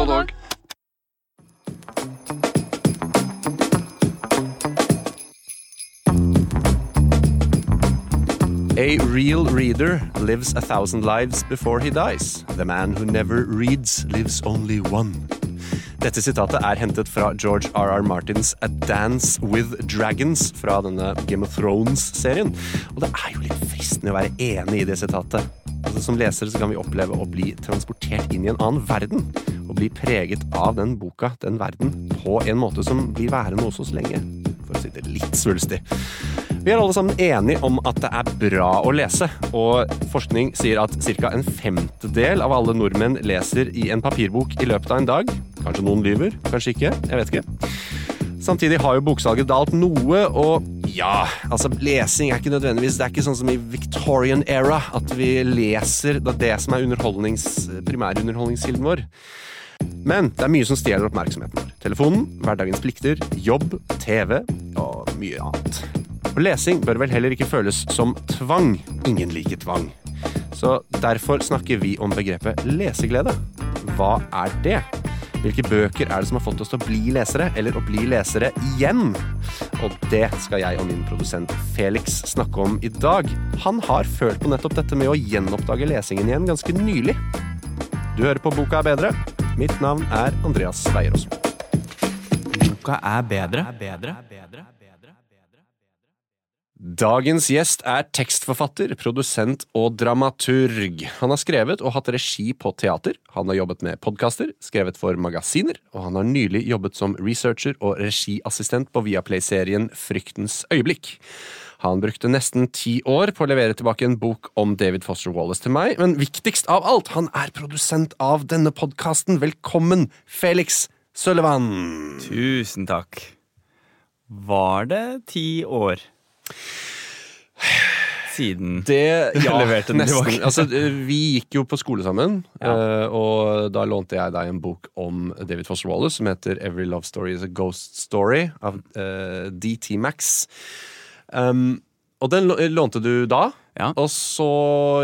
Både dag. A real reader lives a thousand lives before he dies. The man who never reads lives only one. Dette sitatet er hentet fra George R.R. Martins A Dance with Dragons fra denne Game of Thrones-serien. Og det er jo litt fristende å være enig i det sitatet. Altså, som lesere så kan vi oppleve å bli transportert inn i en annen verden. Bli preget av den boka, den verden, på en måte som blir værende hos oss lenge. For å si det litt svulstig. Vi er alle sammen enige om at det er bra å lese, og forskning sier at ca. en femtedel av alle nordmenn leser i en papirbok i løpet av en dag. Kanskje noen lyver, kanskje ikke. Jeg vet ikke. Samtidig har jo boksalget dalt noe, og ja, altså lesing er ikke nødvendigvis Det er ikke sånn som i Victorian era, at vi leser det, det som er underholdnings, primærunderholdningskilden vår. Men det er mye som stjeler oppmerksomheten vår. Telefonen, hverdagens plikter, jobb, TV og mye annet. Og lesing bør vel heller ikke føles som tvang. Ingen liker tvang. Så derfor snakker vi om begrepet leseglede. Hva er det? Hvilke bøker er det som har fått oss til å bli lesere, eller å bli lesere igjen? Og det skal jeg og min produsent Felix snakke om i dag. Han har følt på nettopp dette med å gjenoppdage lesingen igjen ganske nylig. Du hører på Boka er bedre. Mitt navn er Andreas Veierås. Boka er bedre. Dagens gjest er tekstforfatter, produsent og dramaturg. Han har skrevet og hatt regi på teater, han har jobbet med podkaster, skrevet for magasiner, og han har nylig jobbet som researcher og regiassistent på Viaplay-serien Fryktens øyeblikk. Han brukte nesten ti år på å levere tilbake en bok om David Foster Wallace til meg, men viktigst av alt, han er produsent av denne podkasten. Velkommen, Felix Sullivan! Tusen takk. Var det ti år siden Det, ja, leverte den nesten. tilbake? Altså, vi gikk jo på skole sammen, Ja. eh, og da lånte jeg deg en bok om David Foster Wallace som heter Every Love Story is a Ghost Story av uh, DT Max. Um, og den lånte du da, Ja. og så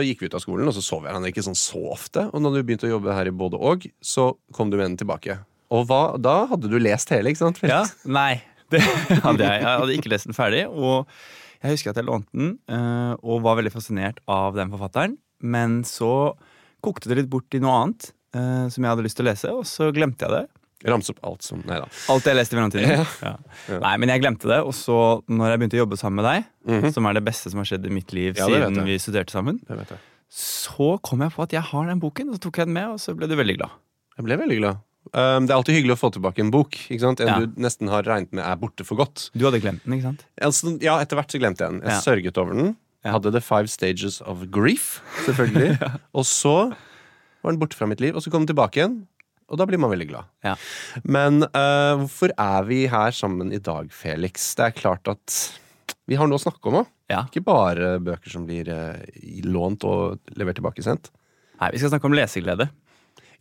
gikk vi ut av skolen, og så så vi hverandre ikke sånn så ofte. Og når du begynte å jobbe her i både og, så kom du med den tilbake. Og hva, da hadde du lest hele, ikke sant? Ja? Nei, det hadde jeg. Jeg hadde ikke lest den ferdig. Og jeg husker at jeg lånte den eh, og var veldig fascinert av den forfatteren. Men så kokte det litt bort i noe annet eh, som jeg hadde lyst til å lese, og så glemte jeg det. Ramse opp alt som Nei da. Alt jeg leste i mellomtiden. Ja. Ja. Nei, men jeg glemte det. Og så, når jeg begynte å jobbe sammen med deg, som er det beste som har skjedd i mitt liv. Ja, siden vi studerte sammen, jeg. så kom jeg på at jeg har den boken, og så tok jeg den med, og så ble du veldig glad. Jeg ble veldig glad. Um, det er alltid hyggelig å få tilbake en bok. En du nesten har regnet med er borte for godt. Du hadde glemt den, ikke sant? Altså, ja, Etter hvert så glemte jeg den. Jeg sørget over den. Ja. Hadde The Five Stages of Grief, selvfølgelig. Og så var den borte fra mitt liv, og så kom den tilbake igjen. Og da blir man veldig glad. Ja. Men uh, hvorfor er vi her sammen i dag, Felix? Det er klart at vi har noe å snakke om òg. Ja. Ikke bare bøker som blir uh, lånt og levert tilbake sendt. Nei, vi skal snakke om leseglede.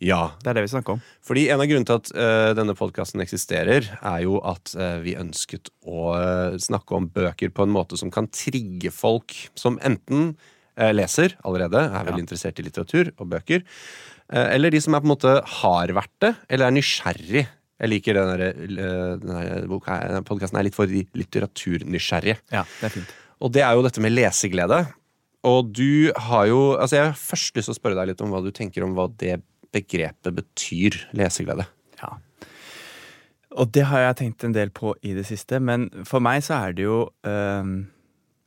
Ja, Det er det vi snakker om. Fordi En av grunnene til at uh, denne podkasten eksisterer, er jo at uh, vi ønsket å uh, snakke om bøker på en måte som kan trigge folk som enten leser allerede, er veldig Ja. interessert i litteratur og bøker, eller de som er på en måte har vært det, eller er nysgjerrig. Jeg liker den der, eh, denne podkasten er litt for de litteraturnysgjerrige. Ja, det er fint. Og det er jo dette med leseglede. Og du har jo Altså, jeg har først lyst til å spørre deg litt om hva du tenker om hva det begrepet betyr, leseglede. Ja. Og det har jeg tenkt en del på i det siste, men for meg så er det jo øh,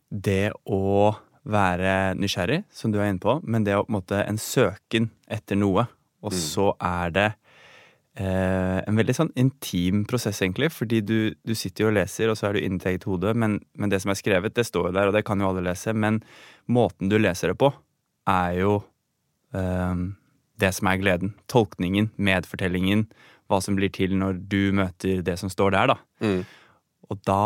det å være nysgjerrig, som du er inne på, men det er på en måte en søken etter noe. Og så er det eh, en veldig sånn intim prosess, egentlig, fordi du, du sitter jo og leser, og så er du inni ditt eget hode, men, men det som er skrevet, det står jo der, og det kan jo alle lese, men måten du leser det på, er jo eh, det som er gleden. Tolkningen, medfortellingen, hva som blir til når du møter det som står der, da. Mm. Og da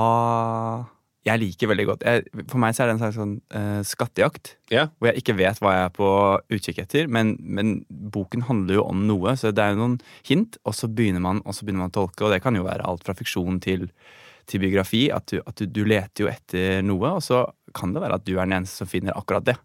Jeg liker veldig godt jeg, For meg så er det en slags sånn uh, skattejakt. Yeah. Hvor jeg ikke vet hva jeg er på utkikk etter, men, men boken handler jo om noe. Så det er jo noen hint, og så begynner man, og så begynner man å tolke. Og det kan jo være alt fra fiksjon til, til biografi. At, du, at du, du leter jo etter noe, og så kan det være at du er den eneste som finner akkurat det.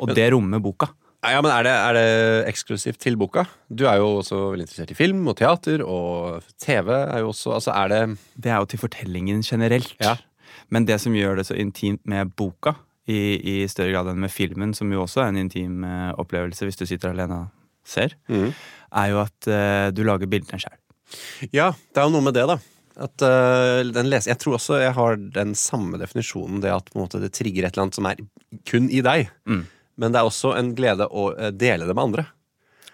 Og Men- det rommer boka. Ja, men er det, er det eksklusivt til boka? Du er jo også veldig interessert i film og teater, og TV er jo også Altså, er det Det er jo til fortellingen generelt. Ja. Men det som gjør det så intimt med boka, i, i større grad enn med filmen, som jo også er en intim eh, opplevelse hvis du sitter alene og ser, mm. er jo at uh, du lager bildene sjøl. Ja, det er jo noe med det, da. At uh, Jeg tror også jeg har den samme definisjonen, det at måte, det trigger et eller annet som er kun i deg. Mm. Men det er også en glede å dele det med andre.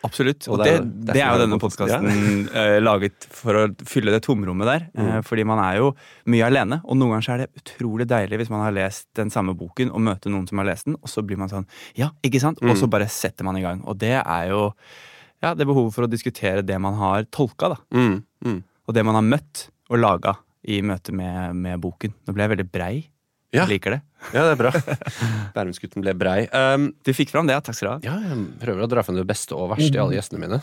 Absolutt. Og Og det det, det, er jo denne podkasten ja. laget for å fylle det tomrommet der. Mm. Fordi man er jo mye alene, og noen ganger så er det utrolig deilig hvis man har lest den samme boken og møter noen som har lest den, og så blir man sånn Ja, ikke sant? Og så bare setter man i gang. Og det er jo ja, det er behovet for å diskutere det man har tolka, da. Mm, mm. Og det man har møtt og laga i møte med, med boken. Nå ble jeg veldig brei. Ja. Jeg liker det. Ja, det er bra. Bærumsgutten ble brei. Um, Du fikk fram det. Takk skal du ha. ja, jeg prøver å dra frem det beste og verste i alle gjestene mine.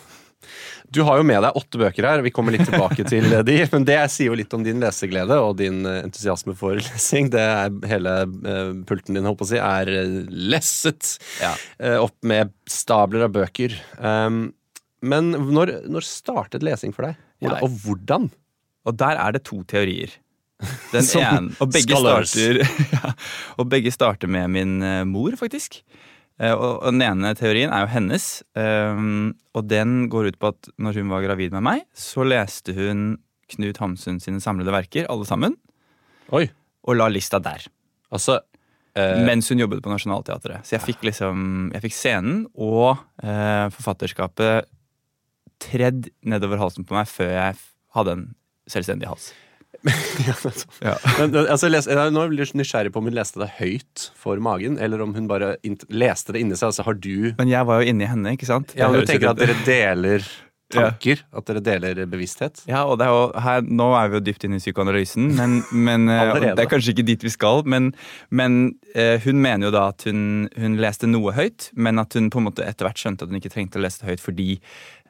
Du har jo med deg åtte bøker her. Vi kommer litt tilbake til de. Men det sier jo litt om din leseglede og din eh, entusiasme for lesing. Det er Hele eh, pulten din holdt på å si, er eh, lesset Ja. opp med stabler av bøker. Um, men når, når startet lesing for deg? Hvordan, og hvordan? Og der er det to teorier. Den ene, og begge, starter, ja, og begge starter med min eh, mor, faktisk. Eh, og, og Den ene teorien er jo hennes, ehm, og den går ut på at når hun var gravid med meg, så leste hun Knut Hamsun sine samlede verker, alle sammen, Oi. og la lista der. Altså eh, Mens hun jobbet på Nationaltheatret. Så jeg fikk liksom, jeg fikk scenen og eh, forfatterskapet tredd nedover halsen på meg før jeg hadde en selvstendig hals. ja. Ja. Men, altså, les, jeg nå blir jeg nysgjerrig på om hun leste det høyt for magen, eller om hun bare leste det inni seg. Altså, har du Men jeg var jo inni henne, ikke sant? Ja, men Du tenker at dere deler tanker? At dere deler bevissthet? Ja, og det jo, her, Nå er vi jo dypt inne i psykoanalysen, men, men eh, det er kanskje ikke dit vi skal. Men, men uh, hun mener jo da at hun, hun leste noe høyt, men at hun på en måte etter hvert skjønte at hun ikke trengte å lese det høyt fordi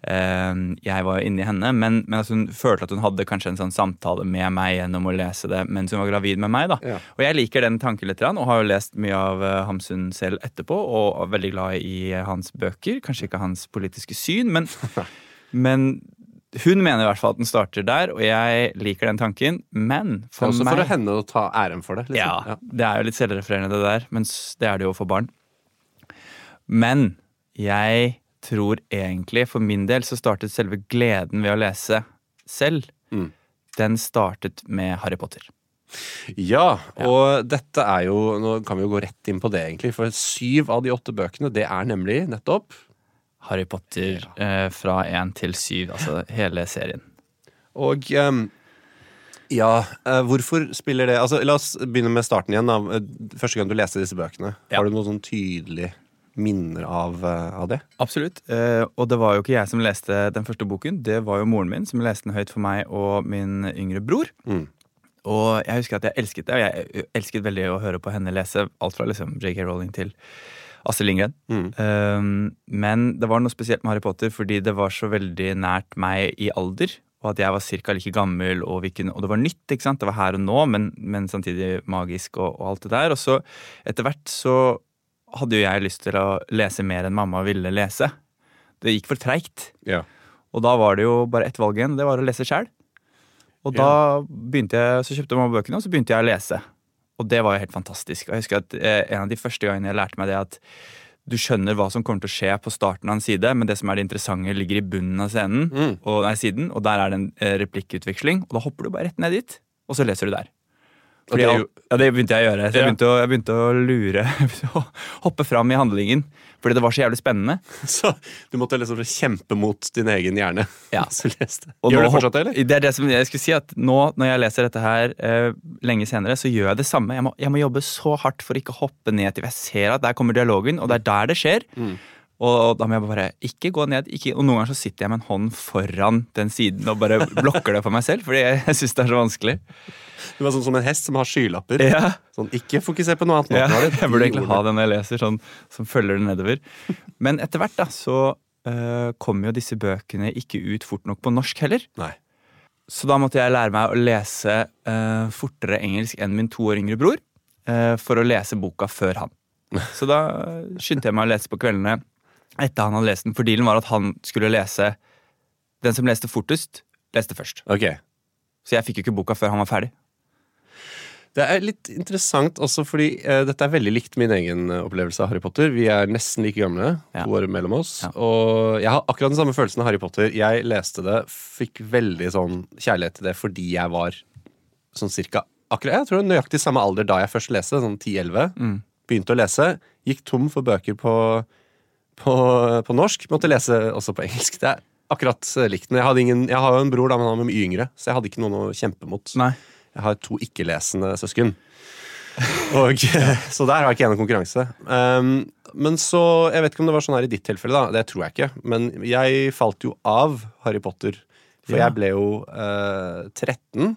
jeg var inni henne. Men, men altså hun følte at hun hadde kanskje en sånn samtale med meg gjennom å lese det mens hun var gravid med meg. da. Ja. Og jeg liker den tanken litt, og har jo lest mye av eh, Hamsun selv etterpå, og er veldig glad i eh, hans bøker. Kanskje ikke hans politiske syn, men, men hun mener i hvert fall at den starter der, og jeg liker den tanken. Men for også meg for henne å ta æren for det. Liksom. ja, det er jo litt selvrefererende, det der, men det er det jo for barn. Men jeg tror egentlig, for min del, så startet selve gleden ved å lese selv. Mm. Den startet med Harry Potter. Ja, og dette er jo Nå kan vi jo gå rett inn på det, egentlig. For syv av de åtte bøkene, det er nemlig nettopp Harry Potter eh, fra én til syv, altså hele serien. Og um, ja, eh, hvorfor spiller det altså, La oss begynne med starten igjen. Da. Eh, Første gang du leste disse bøkene. Ja. Har du noe sånn tydelige minner av, eh, av det? Absolutt. Eh, og det var jo ikke jeg som leste den første boken, det var jo moren min som leste den høyt for meg og min yngre bror. Mm. Og jeg husker at jeg elsket det, og jeg elsket veldig å høre på henne lese alt fra liksom JK Rowling til Astrid Lindgren. Mm. Eh, men det var noe spesielt med Harry Potter fordi det var så veldig nært meg i alder. Og at jeg var ca. like gammel, og, kunne, og det var nytt. ikke sant? Det var her og nå, men, men samtidig magisk og, og alt det der. Og så etter hvert så hadde jo jeg lyst til å lese mer enn mamma ville lese. Det gikk for treigt. Ja. Og da var det jo bare ett valg igjen, det var å lese sjæl. Og da begynte jeg, så kjøpte mamma bøkene, og så begynte jeg å lese. Og det var jo helt fantastisk. Og jeg husker at eh, En av de første gangene jeg lærte meg det at du skjønner hva som kommer til å skje på starten av en side, men det som er det interessante, ligger i bunnen av scenen, Mm. og, nei, siden, og der er det en eh, replikkutveksling. Og da hopper du bare rett ned dit, og så leser du der. Fordi det jo- ja, det begynte jeg å gjøre. Jeg, begynte å, jeg begynte å lure. Begynte å hoppe fram i handlingen. Fordi det var så jævlig spennende. Så du måtte liksom kjempe mot din egen hjerne. Ja. Gjør du fortsatt det, eller? Det er det som jeg skulle si at Nå når jeg leser dette her eh, lenge senere, så gjør jeg det samme. Jeg må, jeg må jobbe så hardt for ikke å hoppe ned til jeg ser at der kommer dialogen, og det er der det skjer. Mm. Og da må jeg bare ikke gå ned. Ikke, og noen ganger så sitter jeg med en hånd foran den siden og bare blokker det for meg selv, fordi jeg, jeg syns det er så vanskelig. Du var sånn som en hest som har skylapper. Ja. Sånn, ikke fokuser på noe annet. Ja, jeg burde egentlig ha den jeg leser, sånn som følger det nedover. Men etter hvert da, så uh, kommer jo disse bøkene ikke ut fort nok på norsk heller. Nei. Så da måtte jeg lære meg å lese eh, fortere engelsk enn min to år yngre bror. eh, for å lese boka før han. Så da skyndte jeg meg å lese på kveldene etter han hadde lest den. For dealen var at han skulle lese Den som leste fortest, leste først. Ok. Så jeg fikk jo ikke boka før han var ferdig. Det er litt interessant også fordi eh, dette er veldig likt min egen opplevelse av Harry Potter. Vi er nesten like gamle, Ja. to år mellom oss. Ja. Og jeg har akkurat den samme følelsen av Harry Potter. Jeg leste det, fikk veldig sånn kjærlighet til det fordi jeg var sånn cirka akkurat, Jeg tror nøyaktig samme alder da jeg først leste, sånn 10-11. Mm. Begynte å lese. Gikk tom for bøker på, på, på norsk. Måtte lese også på engelsk. Det er akkurat eh, likt. Men jeg, ingen, jeg har jo en bror, da, men han var mye yngre, så jeg hadde ikke noen å kjempe mot. Nei. Jeg har to ikke-lesende søsken. Og, så der har jeg ikke jeg noen konkurranse. Um, men så, Jeg vet ikke om det var sånn her i ditt tilfelle, da. Det tror jeg ikke. Men jeg falt jo av Harry Potter. For Ja. jeg ble jo uh, 13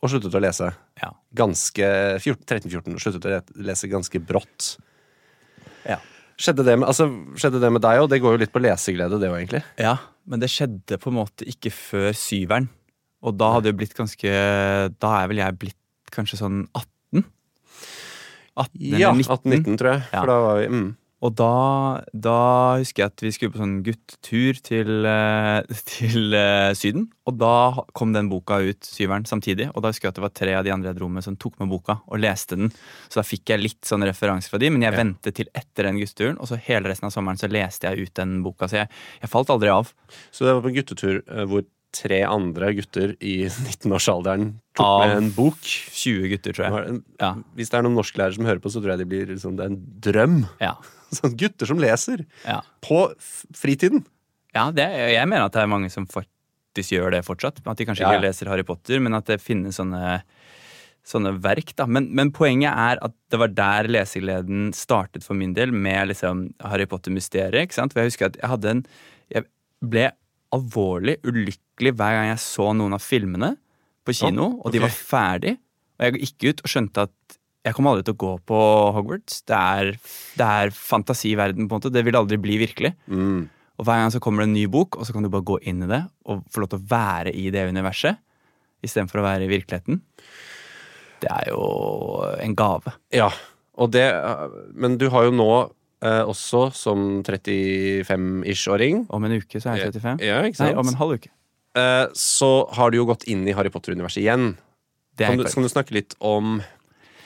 og sluttet å lese. Ja. Ganske 13-14 og sluttet å lese ganske brått. Ja. Skjedde det med, altså, skjedde det med deg òg? Det går jo litt på leseglede, det òg, egentlig. ja. Men det skjedde på en måte ikke før syveren. Og da hadde det blitt ganske Da er vel jeg blitt kanskje sånn 18? 18 Ja, 19. 18-19, tror jeg. Ja. For da var vi mm. Og da, da husker jeg at vi skulle på sånn guttetur til, eh, til eh, Syden. Og da kom den boka ut, syveren, samtidig. Og da husker jeg at det var tre av de andre jeg dro med som tok med boka og leste den. Så da fikk jeg litt sånn referanser fra de, men jeg Ja. ventet til etter den gutteturen. Og så hele resten av sommeren så leste jeg ut den boka. Så jeg, jeg falt aldri av. Så det var på en guttetur eh, hvor tre andre gutter i 19-årsalderen tok Av- med en bok. 20 gutter, tror jeg. Ja. Hvis det er noen norsklærere som hører på, så tror jeg de blir liksom, det er en drøm. Ja. Sånn gutter som leser Ja, på fritiden. ja det, jeg mener at det er mange som faktisk gjør det fortsatt. At de kanskje Ja, ikke leser Harry Potter, men at det finnes sånne sånne verk. da. Men, men poenget er at det var der lesegleden startet for min del, med liksom Harry Potter-mysteriet. ikke sant? For Jeg husker at jeg hadde en Jeg ble alvorlig ulykkelig hver gang jeg så noen av filmene på kino, og de var ferdig. Og jeg gikk ut og skjønte at jeg kommer aldri til å gå på Hogwarts. Det er, det er fantasiverden, på en måte. Det vil aldri bli virkelig. Mm. Og hver gang så kommer det en ny bok, og så kan du bare gå inn i det og få lov til å være i det universet istedenfor å være i virkeligheten. Det er jo en gave. Ja, og det Men du har jo nå eh, også, som 35-ish-åring Om en uke så er jeg 35. Ja, ikke Nei, om en halv uke. eh, så har du jo gått inn i Harry Potter-universet igjen. Det er Kan du, kan du snakke litt om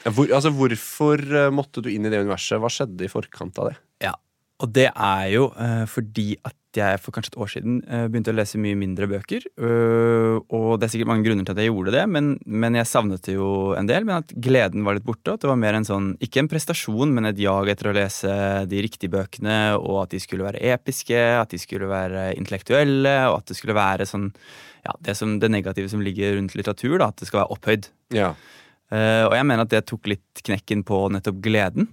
hvor, altså, Hvorfor eh, måtte du inn i det universet? Hva skjedde i forkant av det? Ja, og det er jo uh, fordi at jeg for kanskje et år siden eh, begynte å lese mye mindre bøker. og det er sikkert mange grunner til at jeg gjorde det, men, men jeg savnet det jo en del. Men at gleden var litt borte. At det var mer en sånn, ikke en prestasjon, men et jag etter å lese de riktige bøkene, og at de skulle være episke, at de skulle være intellektuelle, og at det skulle være sånn ja, det, som, det negative som ligger rundt litteratur, da, at det skal være opphøyd. Ja. Eh, og jeg mener at det tok litt knekken på nettopp gleden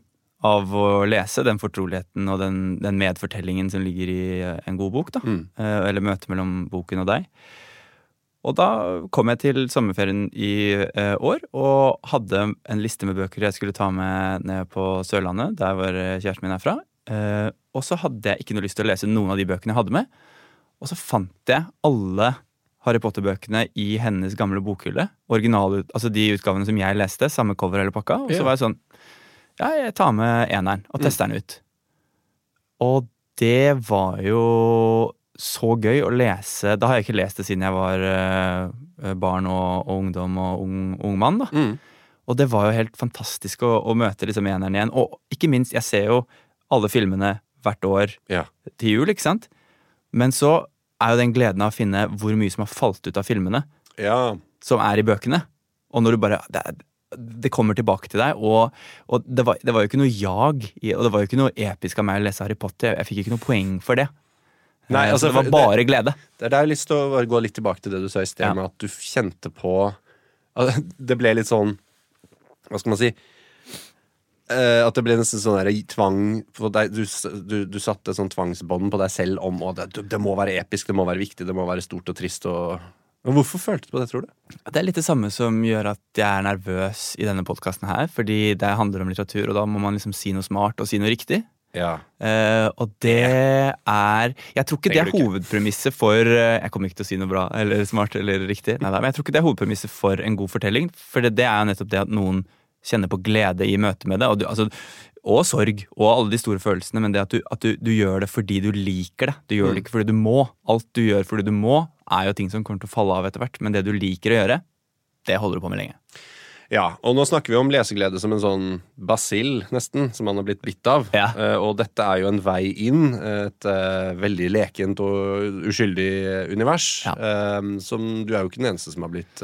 av å lese den fortroligheten og den, den medfortellingen som ligger i eh, en god bok. da. Mm. Eh, eller møtet mellom boken og deg. Og da kom jeg til sommerferien i år og hadde en liste med bøker jeg skulle ta med ned på Sørlandet, der hvor kjæresten min er fra. Og så hadde jeg ikke noe lyst til å lese noen av de bøkene jeg hadde med. Og så fant jeg alle Harry Potter-bøkene i hennes gamle bokhylle. Original, altså de utgavene som jeg leste, samme cover hele pakka. Og så var jeg sånn Ja, jeg tar med eneren og tester den ut. Og det var jo så gøy å lese Da har jeg ikke lest det siden jeg var eh, barn og, og ungdom og ung, ung mann. da. Mm. Og det var jo helt fantastisk å, å møte liksom eneren igjen. Og ikke minst, jeg ser jo alle filmene hvert år Ja. til jul, ikke sant? Men så er jo den gleden av å finne hvor mye som har falt ut av filmene, ja. som er i bøkene. Og når du bare Det, det kommer tilbake til deg, og, og det, var, det var jo ikke noe jag, og det var jo ikke noe episk av meg å lese Harry Potter. Jeg, jeg fikk ikke noe poeng for det. Nei, Eh, altså, det var bare bare glede. Det er der jeg har lyst til å gå litt tilbake til det du sa i sted, Ja. med at du kjente på Det ble litt sånn Hva skal man si? Eh, at det ble nesten sånn der tvang deg, du, du, du satte sånn tvangsbånd på deg selv om at det, det må være episk, det må være viktig, det må være stort og trist. Og, men hvorfor følte du på det, tror du? Det er litt det samme som gjør at jeg er nervøs i denne podkasten her, fordi det handler om litteratur, og da må man liksom si noe smart og si noe riktig. Ja. Uh, og det er Jeg tror ikke det er hovedpremisset for uh, Jeg kommer ikke til å si noe bra eller smart eller riktig, Neida, men jeg tror ikke det er hovedpremisset for en god fortelling. For det, det er jo nettopp det at noen kjenner på glede i møte med det. Og, du, altså, og sorg og alle de store følelsene, men det at, du, at du, du gjør det fordi du liker det. Du gjør det ikke fordi du må. Alt du gjør fordi du må, er jo ting som kommer til å falle av etter hvert, men det du liker å gjøre, det holder du på med lenge. Ja, og nå snakker vi om leseglede som en sånn basill, nesten, som man har blitt bitt av. Ja. Uh, og dette er jo en vei inn, et uh, veldig lekent og uskyldig univers. Ja. Uh, som Du er jo ikke den eneste som har blitt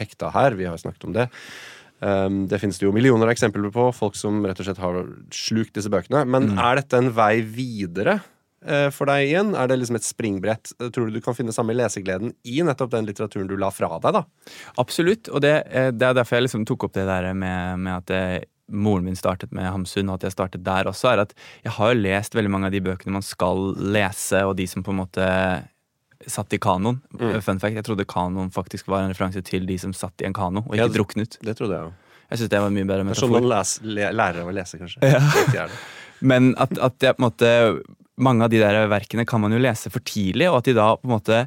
hekta her, vi har jo snakket om det. Um, det finnes det jo millioner av eksempler på, folk som rett og slett har slukt disse bøkene. Men Mm. er dette en vei videre eh, for deg igjen? Er det liksom et springbrett? Tror du du kan finne samme lesegleden i nettopp den litteraturen du la fra deg, da? Absolutt, og det, eh, det er derfor jeg liksom tok opp det der med, med at eh, moren min startet med Hamsun, og at jeg startet der også, er at jeg har lest veldig mange av de bøkene man skal lese, og de som på en måte satt i kanoen. Mm. Fun fact, jeg trodde kanoen faktisk var en referanse til de som satt i en kano, og ikke ja, druknet. Det trodde jeg jo. Jeg synes det var mye bedre sånn metafor. man les, lærer å lese, kanskje. Det. Men at, at jeg på en måte Mange av de der verkene kan man jo lese for tidlig, og at de da på en måte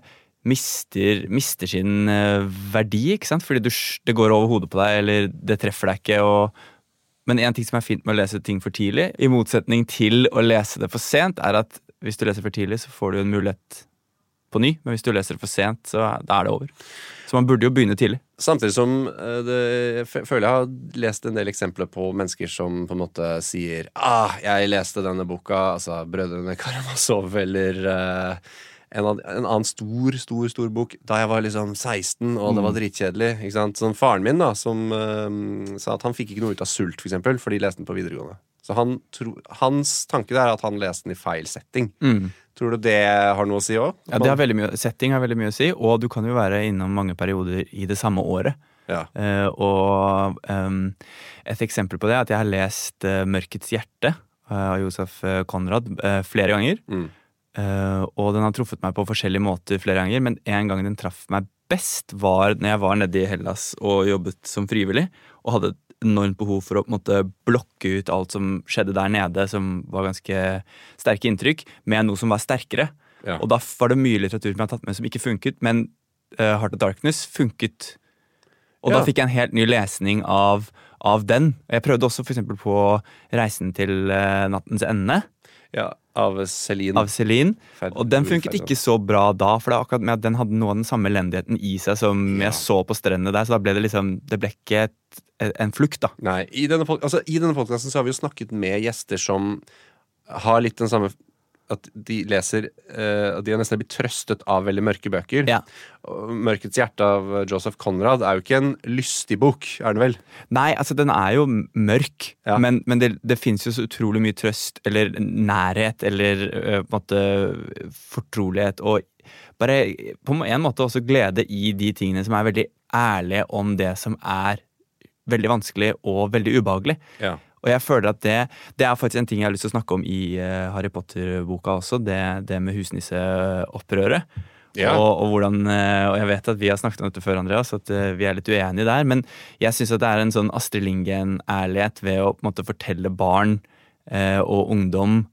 mister, mister sin eh, verdi, ikke sant? Fordi du, det går over hodet på deg, eller det treffer deg ikke. og men en ting som er fint med å lese ting for tidlig, i motsetning til å lese det for sent, er at hvis du leser for tidlig, så får du en mulighet på ny. Men hvis du leser det for sent, så da er det over. Så man burde jo begynne tidlig. Samtidig som eh, det, jeg føler jeg har lest en del eksempler på mennesker som på en måte sier ah, 'Jeg leste denne boka', altså 'Brødrene Karamazov' eller uh, en, en annen stor, stor stor bok da jeg var liksom 16, og det var dritkjedelig. Ikke sant? Sånn Faren min da, som uh, sa at han fikk ikke noe ut av sult, for eksempel, fordi de leste den på videregående. Så han Hans tanke der er at han leste den i feil setting. Tror du det har noe å si òg? Ja, det har veldig mye, Setting har veldig mye å si, og du kan jo være innom mange perioder i det samme året. Ja. Uh, og um, et eksempel på det er at jeg har lest uh, 'Mørkets hjerte' eh, av Josef Konrad flere ganger. Mm. Og den har truffet meg på forskjellige måter flere ganger, men en gang den traff meg best, var når jeg var nede i Hellas og jobbet som frivillig, og hadde enormt behov for å på en måte blokke ut alt som skjedde der nede, som var ganske sterke inntrykk, med noe som var sterkere. Ja. Og da var det mye litteratur som jeg har tatt med som ikke funket, men uh, Heart of Darkness funket. Og Ja. da fikk jeg en helt ny lesning av, av den. Jeg prøvde også eksempel på Reisen til uh, nattens ende ja. Av Celine. av Celine. Fed, Og den funket ikke så bra da, for det er akkurat med at den hadde noe av den samme elendigheten i seg som Ja. jeg så på strendene der, så da ble det liksom Det ble ikke et, en flukt, da. Nei, I denne, altså, i denne podkasten har vi jo snakket med gjester som har litt den samme At de leser uh, de har nesten blitt trøstet av veldig mørke bøker. Ja. 'Mørkets hjerte' av Joseph Conrad er jo ikke en lystig bok, er den vel? Nei, altså den er jo mørk, Ja. men, men det, det fins jo så utrolig mye trøst eller nærhet eller uh, på en måte fortrolighet og bare på en måte også glede i de tingene som er veldig ærlige om det som er veldig vanskelig og veldig ubehagelig. Ja. Og jeg føler at det, det er faktisk en ting jeg har lyst til å snakke om i eh, Harry Potter-boka også, det, det med husnisseopprøret. Ja. Og, og hvordan eh, Og jeg vet at vi har snakket om dette før, Andreas, at eh, vi er litt uenige der. Men jeg syns at det er en sånn Astrid Lindgren-ærlighet ved å på en måte fortelle barn eh, og ungdom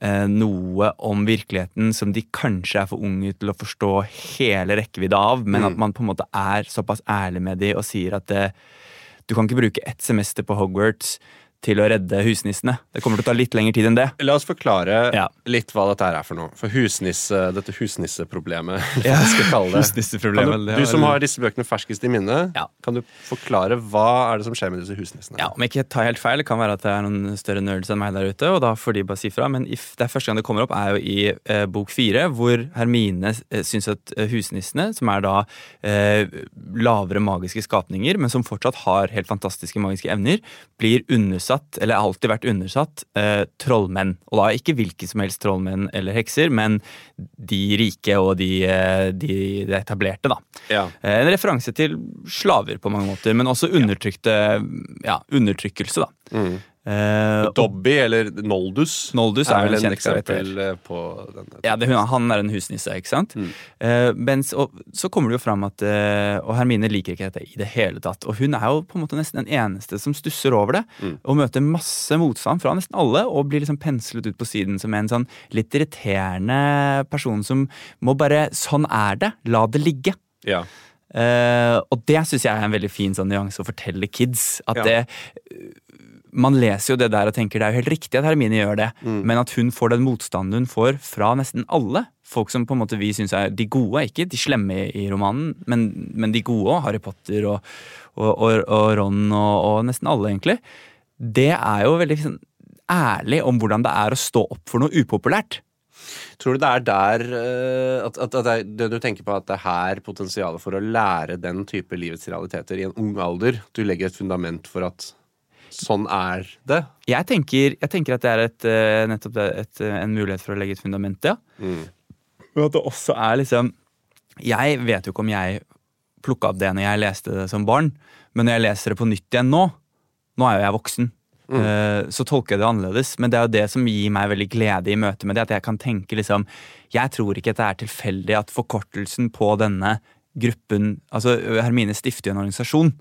eh, noe om virkeligheten som de kanskje er for unge til å forstå hele rekkevidda av, men Mm. at man på en måte er såpass ærlig med de og sier at det, du kan ikke bruke ett semester på Hogwarts til å redde husnissene. Det kommer til å ta litt lengre tid enn det. La oss forklare Ja. litt hva dette er for noe. For husnisse, dette husnisseproblemet, ja. hva vi skal kalle det. Husnisseproblemet, du, du som har disse bøkene ferskest i minne, Ja. kan du forklare hva er det som skjer med disse husnissene? Ja, Om jeg ikke tar helt feil, det kan være at det er noen større nerds enn meg der ute, og da får de bare si fra, men if, det er første gang det kommer opp, er jo i eh, bok fire, hvor Hermine eh, syns at eh, husnissene, som er da eh, lavere magiske skapninger, men som fortsatt har helt fantastiske magiske evner, blir undersatt, eller alltid vært undersatt, eh, trollmenn. Og da ikke hvilke som helst trollmenn eller hekser, men de rike og de, eh, de, de etablerte, da. Ja. Eh, En referanse til slaver på mange måter, men også undertrykte, ja, undertrykkelse, da. Mm. Eh, og- Dobby, eller Noldus, Noldus er er vel en eksempel eh, på den. ja, det, han er en husnisse, ikke sant? Mm. Uh, mens, og så kommer det jo fram at uh, Og Hermine liker ikke dette i det hele tatt. Og hun er jo på en måte nesten den eneste som stusser over det. Mm. Og møter masse motstand fra nesten alle, og blir liksom penslet ut på siden som en sånn litt irriterende person som må bare Sånn er det, la det ligge. Ja. Eh, og det syns jeg er en veldig fin sånn nyanse å fortelle kids. At Ja. det man leser jo det der og tenker det er jo helt riktig at Hermine gjør det, men at hun får den motstanden hun får fra nesten alle. Folk som på en måte vi syns er de gode, ikke de slemme i romanen, men, men de gode òg. Harry Potter og, og, og, og Ron og, nesten alle, egentlig. Det er jo veldig sånn, ærlig om hvordan det er å stå opp for noe upopulært. Tror du det er der eh, at, at, at det du tenker på at det er her potensialet for å lære den type livets realiteter i en ung alder Du legger et fundament for at sånn er det? Jeg tenker, jeg tenker at det er et, eh, nettopp det, et, eh, en mulighet for å legge et fundament, ja. Men at det også er liksom Jeg vet jo ikke om jeg plukka opp det når jeg leste det som barn, men når jeg leser det på nytt igjen nå Nå er jo jeg voksen, Mm. så tolker jeg det annerledes. Men det er jo det som gir meg veldig glede i møte med det. At jeg kan tenke liksom Jeg tror ikke at det er tilfeldig at forkortelsen på denne gruppen Altså Hermine stifter jo en organisasjon.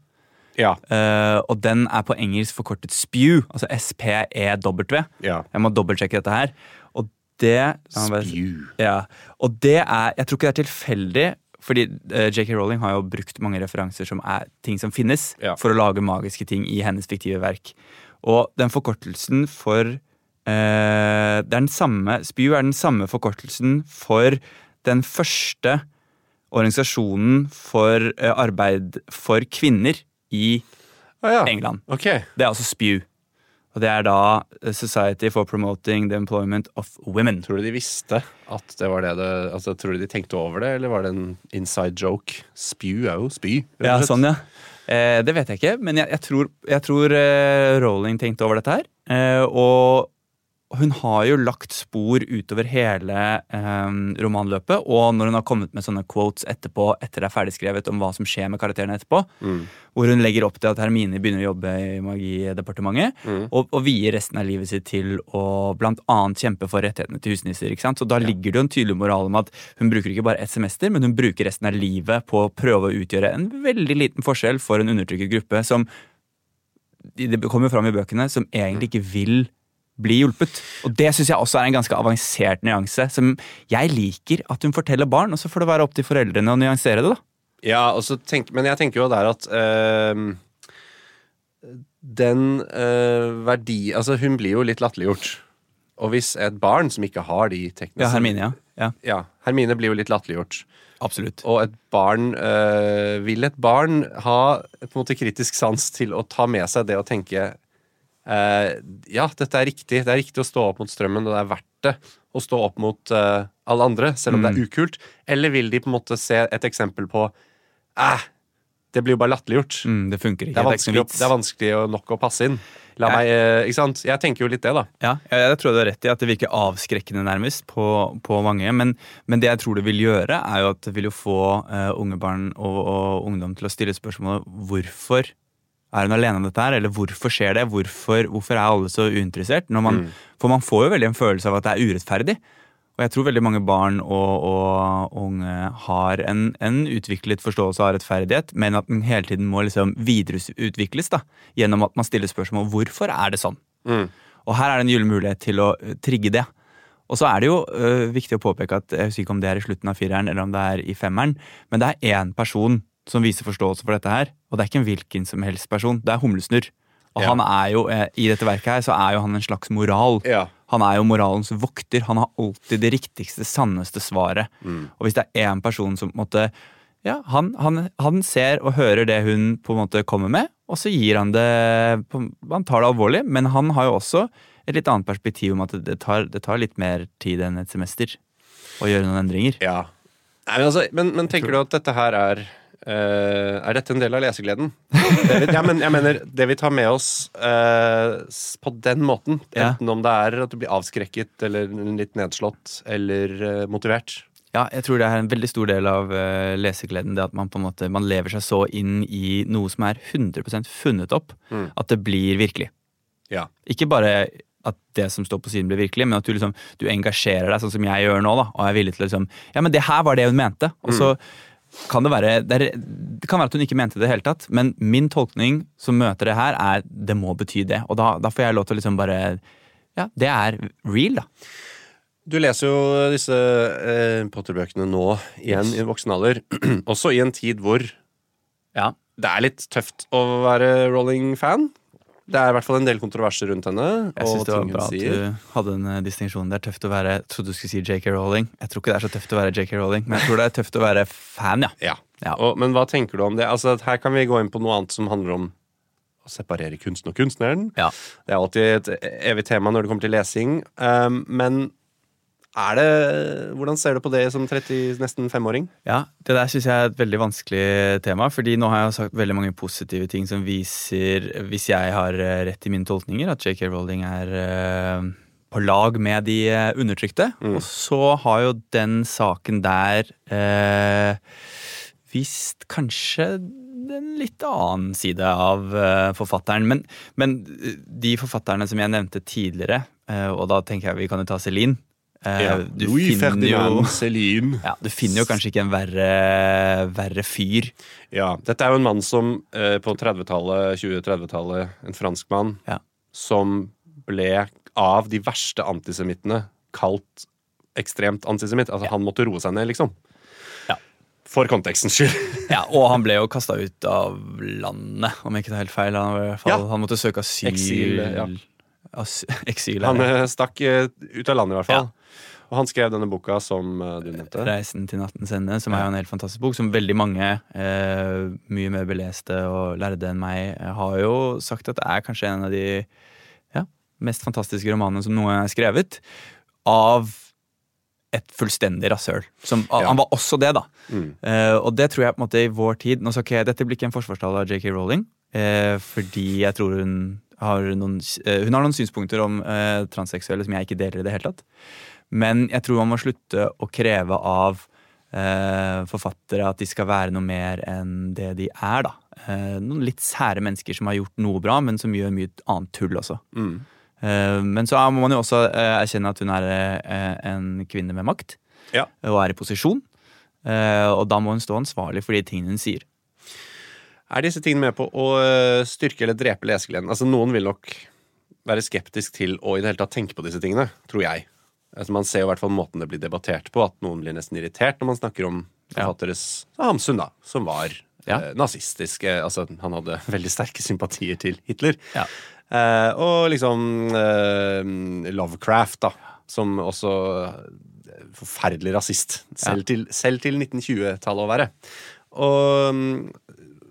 Ja. Uh, og den er på engelsk forkortet SPEW, altså S-P-E-W. ja. Jeg må dobbeltsjekke dette her. Og det Spew. Ja, og det er Jeg tror ikke det er tilfeldig, fordi uh, JK Rowling har jo brukt mange referanser som er ting som finnes, Ja. for å lage magiske ting i hennes fiktive verk. Og den forkortelsen for uh, Det er den samme Spew er den samme forkortelsen for den første organisasjonen for eh, arbeid for kvinner i Ah, ja. England. Okay. Det er altså SPEW. Og det er da Society for Promoting the Employment of Women. Tror du de visste at det var det det altså, Tror du de tenkte over det, eller var det en inside joke? Spew er jo spy. Ja, sånn, ja. Eh, det vet jeg ikke, men jeg, jeg tror, jeg tror eh, Rowling tenkte over dette her. Eh, og hun har jo lagt spor utover hele eh, romanløpet. Og når hun har kommet med sånne quotes etterpå, etter det er ferdigskrevet om hva som skjer med karakterene etterpå, Mm. hvor hun legger opp til at Hermine begynner å jobbe i Magidepartementet, Mm. og, og vier resten av livet sitt til å annet kjempe for rettighetene til husnisser. ikke sant? Så da ligger det jo en tydelig moral om at hun bruker ikke bare ett semester, men hun bruker resten av livet på å prøve å utgjøre en veldig liten forskjell for en undertrykket gruppe som det kommer jo fram i bøkene, som egentlig ikke vil bli hjulpet. Og det syns jeg også er en ganske avansert nyanse, som jeg liker at hun forteller barn, og så får det være opp til foreldrene å nyansere det, da. Ja, og så tenk, men jeg tenker jo der at øh, Den øh, verdi Altså, hun blir jo litt latterliggjort. Og hvis et barn som ikke har de tekniske Ja, Hermine, ja. ja. Ja, Hermine blir jo litt latterliggjort. Absolutt. Og et barn øh, Vil et barn ha på en måte kritisk sans til å ta med seg det og tenke Ja, dette er riktig. Det er riktig å stå opp mot strømmen, og det er verdt det å stå opp mot eh, alle andre, selv om det er ukult? Eller vil de på en måte se et eksempel på eh, det blir jo bare latterliggjort. Mm, det funker ikke. Det er, vanskelig, det er vanskelig nok å passe inn. La meg, eh, ikke sant? Jeg tenker jo litt det, da. Ja, jeg, jeg tror du har rett i at det virker avskrekkende nærmest på, på mange. Men, men det jeg tror det vil gjøre, er jo at det vil jo få uh, unge barn og, og ungdom til å stille spørsmålet hvorfor er hun alene om dette her, eller hvorfor skjer det? Hvorfor, hvorfor er alle så uinteressert? Man, For man får jo veldig en følelse av at det er urettferdig. Og jeg tror veldig mange barn og, og unge har en, en utviklet forståelse av rettferdighet, men at den hele tiden må liksom videreutvikles da, gjennom at man stiller spørsmål hvorfor er det sånn. Og her er det en gyllen mulighet til å eh, trigge det. Og så er det jo ø, viktig å påpeke at jeg husker ikke om det er i slutten av fireren eller om det er i femmeren, men det er én person som viser forståelse for dette her, og det er ikke en hvilken som helst person. Det er Humlesnurr. Og Ja. han er jo, eh, i dette verket her, så er jo han en slags moral. Ja. Han er jo moralens vokter. Han har alltid det riktigste, sanneste svaret. Og hvis det er én person som på en måte ja, han, han, han ser og hører det hun på en måte kommer med, og så gir han det Han tar det alvorlig, men han har jo også et litt annet perspektiv om at det, det, tar, det tar litt mer tid enn et semester å gjøre noen endringer. Ja. Nei, men, altså, men, men tenker du at dette her er eh, Er dette en del av lesegleden? Det vi, ja, men jeg mener, det vi tar med oss uh, på den måten, Ja. enten om det er at du blir avskrekket eller litt nedslått eller uh, motivert Ja, jeg tror det er en veldig stor del av lesegleden. Det at man på en måte man lever seg så inn i noe som er 100% funnet opp, at det blir virkelig. Ja. Ikke bare at det som står på siden blir virkelig, men at du liksom du engasjerer deg sånn som jeg gjør nå. da, Og er villig til å liksom Ja, men det her var det hun mente. Og så kan det være det, er, det kan være at hun ikke mente det i det hele tatt, men min tolkning som møter det her, er det må bety det. Og da, da får jeg lov til å liksom bare Ja, det er real, da. Du leser jo disse eh, Potter-bøkene nå igjen i voksen alder, også i en tid hvor Ja. det er litt tøft å være Rolling-fan. Det er i hvert fall en del kontroverser rundt henne. Jeg synes syns det var bra at du hadde en eh, distinksjon. Det er tøft å være Jeg trodde du skulle si JK Rowling. Jeg tror ikke det er så tøft å være JK Rowling, men jeg tror det er tøft å være fan, ja. Ja. Ja. Og, men hva tenker du om det? Altså, her kan vi gå inn på noe annet som handler om å separere kunsten og kunstneren. ja. Det er alltid et evig tema når det kommer til lesing. Um, men er det Hvordan ser du på det som 30, nesten femåring? Ja, Det der syns jeg er et veldig vanskelig tema. fordi nå har jeg sagt veldig mange positive ting som viser, hvis jeg har eh, rett i mine tolkninger, at JK Rowling er eh, på lag med de undertrykte. undertrykte. Og så har jo den saken der eh, vist kanskje en litt annen side av eh, forfatteren. Men, men de forfatterne som jeg nevnte tidligere, eh, og da tenker jeg vi kan jo ta Celine eh, du Louis finner jo- ja, Du finner jo kanskje ikke en verre, verre fyr. Ja, dette er jo en mann som eh, på 30-tallet, 2030-tallet, en franskmann, Ja. som ble av de verste antisemittene kalt ekstremt antisemitt. Altså, han måtte roe seg ned, liksom. Ja. For kontekstens skyld. Ja, Og han ble jo kasta ut av landet, om jeg ikke tar helt feil. Han, fall, Ja. han måtte søke asyl. Exil, ja. eksil Han eh, stakk eh, ut av landet, i hvert fall. Og han skrev denne boka som eh, du nevnte. 'Reisen til nattens ende', som er jo en helt fantastisk bok, som veldig mange eh, mye mer beleste og lærde enn meg har jo sagt at det er kanskje en av de ja, mest fantastiske romanene som gang er skrevet. Av et fullstendig rasshøl. Som, Ja. Han var også det, da. Mm. Eh, og det tror jeg på en måte i vår tid nå skal okay, Dette blir ikke en forsvarstale av JK Rowling, eh, fordi jeg tror hun har noen, eh, hun har noen synspunkter om eh, transseksuelle som jeg ikke deler i det hele tatt. Men jeg tror man må slutte å kreve av eh, forfattere at de skal være noe mer enn det de er. da. Eh, noen litt sære mennesker som har gjort noe bra, men som gjør mye annet tull også. Mm. Eh, men så må man jo også eh, erkjenne at hun er en kvinne med makt Ja. og er i posisjon. Og da må hun stå ansvarlig for de tingene hun sier. Er disse tingene med på å eh, styrke eller drepe lesegleden? Altså, noen vil nok være skeptisk til å i det hele tatt tenke på disse tingene, tror jeg. Altså, man ser jo i hvert fall måten det blir debattert på, at noen blir nesten irritert når man snakker om Ja. forfatteres Hamsun, da, som var Ja. eh, nazistisk. eh, Altså, han hadde veldig sterke sympatier til Hitler. Ja. Eh, og liksom eh, Lovecraft, da, som også eh, forferdelig rasist. Selv, til, selv til 1920-tallet å være. Og mm,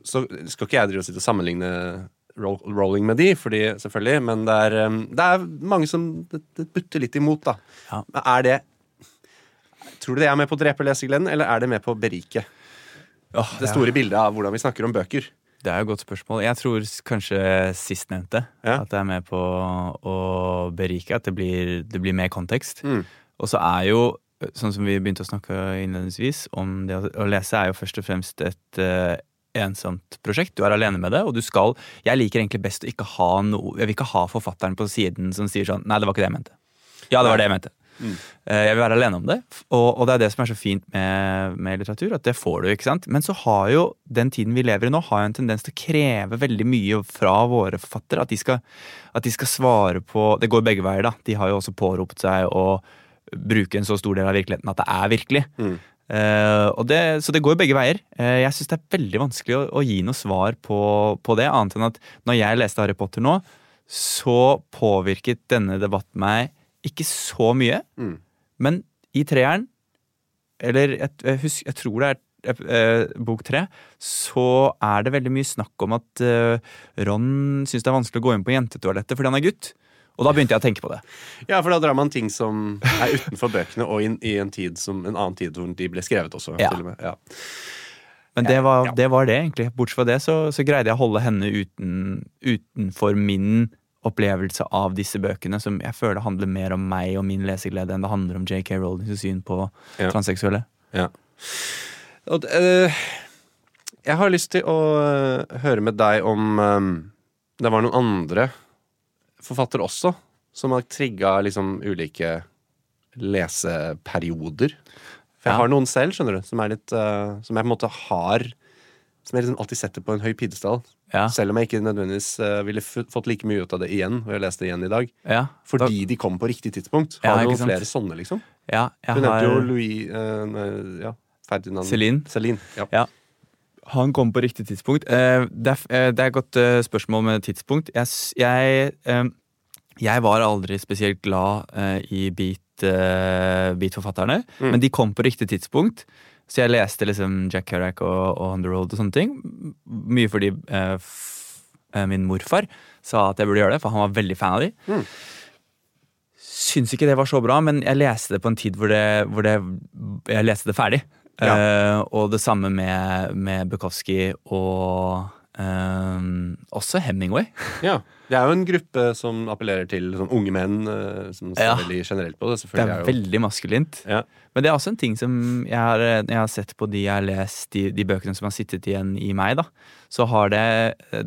så skal ikke jeg drive og sitte og sammenligne Roll- Rolling med de, fordi, selvfølgelig, men det er, um, det er mange som det, det butter litt imot, da. Ja. Men er det Tror du det er med på å drepe lesegleden, eller er det med på å berike? Åh, Det store bildet av hvordan vi snakker om bøker. Det er jo et godt spørsmål. Jeg tror kanskje sistnevnte. Ja. At det er med på å berike. At det blir, det blir mer kontekst. Mm. Og så er jo, sånn som vi begynte å snakke innledningsvis, om det å- å lese er jo først og fremst et eh, ensomt prosjekt. Du er alene med det, og du skal Jeg liker egentlig best å ikke ha noe Jeg vil ikke ha forfatteren på siden som sier sånn Nei, det var ikke det jeg mente. Ja, det var det jeg mente. Mm. Jeg vil være alene om det, og, og det er det som er så fint med, med litteratur. At det får du, ikke sant. Men så har jo den tiden vi lever i nå, har jo en tendens til å kreve veldig mye fra våre forfattere. At de skal, at de skal svare på Det går begge veier, da. De har jo også påropt seg å bruke en så stor del av virkeligheten at det er virkelig. Mm. Og det, så det går begge veier. Uh, jeg syns det er veldig vanskelig å, å gi noe svar på, på det, annet enn at når jeg leste Harry Potter nå, så påvirket denne debatten meg ikke så mye. Mm. Men i treeren, eller jeg, jeg, husker, jeg tror det er eh, bok tre, så er det veldig mye snakk om at Ron syns det er vanskelig å gå inn på jentetoalettet fordi han er gutt. Og da begynte jeg å tenke på det. Ja, for da drar man ting som er utenfor bøkene, og inn i en tid som en annen tid hvor de ble skrevet også. Ja. Og med. Ja. Men det var, Ja. det var det, egentlig. Bortsett fra det så, så greide jeg å holde henne uten, utenfor min opplevelse av disse bøkene, som jeg føler handler mer om meg og min leseglede enn det handler om JK Rowlings syn på Ja. transseksuelle. Ja. Og, eh, jeg har lyst til å eh, høre med deg om eh, det var noen andre forfattere også som har trigga liksom ulike leseperioder. For jeg har noen selv, skjønner du, som er litt uh, Som jeg på en måte har Som jeg liksom alltid setter på en høy pidestall. Ja. Selv om jeg ikke nødvendigvis uh, ville fått like mye ut av det igjen, og jeg leste det igjen i dag. Ja, Fordi de kom på riktig tidspunkt. Ja, Har du noen flere sånne, liksom? ja, jeg nevnte jo Louis uh, nei, ja, Ferdinand Celine. Celine. Ja. Han kom på riktig tidspunkt. Eh, det, er, eh, det er et godt eh, spørsmål med tidspunkt. Jeg, jeg, jeg var aldri spesielt glad i beat-forfatterne, beat-forfatterne, Mm. men de kom på riktig tidspunkt. Så jeg leste liksom Jack Kerouac og, og Underworld og sånne ting. Mye fordi eh, min morfar sa at jeg burde gjøre det, for han var veldig fan av de. Mm. Syns ikke det var så bra, men jeg leste det på en tid hvor, det, hvor det, jeg leste det ferdig. Eh, og det samme med, med Bukowski og eh, også Hemingway. Ja. Det er jo en gruppe som appellerer til sånn unge menn, uh, som ser Ja. veldig generelt på det. Det er er jo veldig maskulint. ja. Men det er også en ting som jeg har, jeg har sett på de jeg har lest, de, de bøkene som har sittet igjen i meg, da, så har det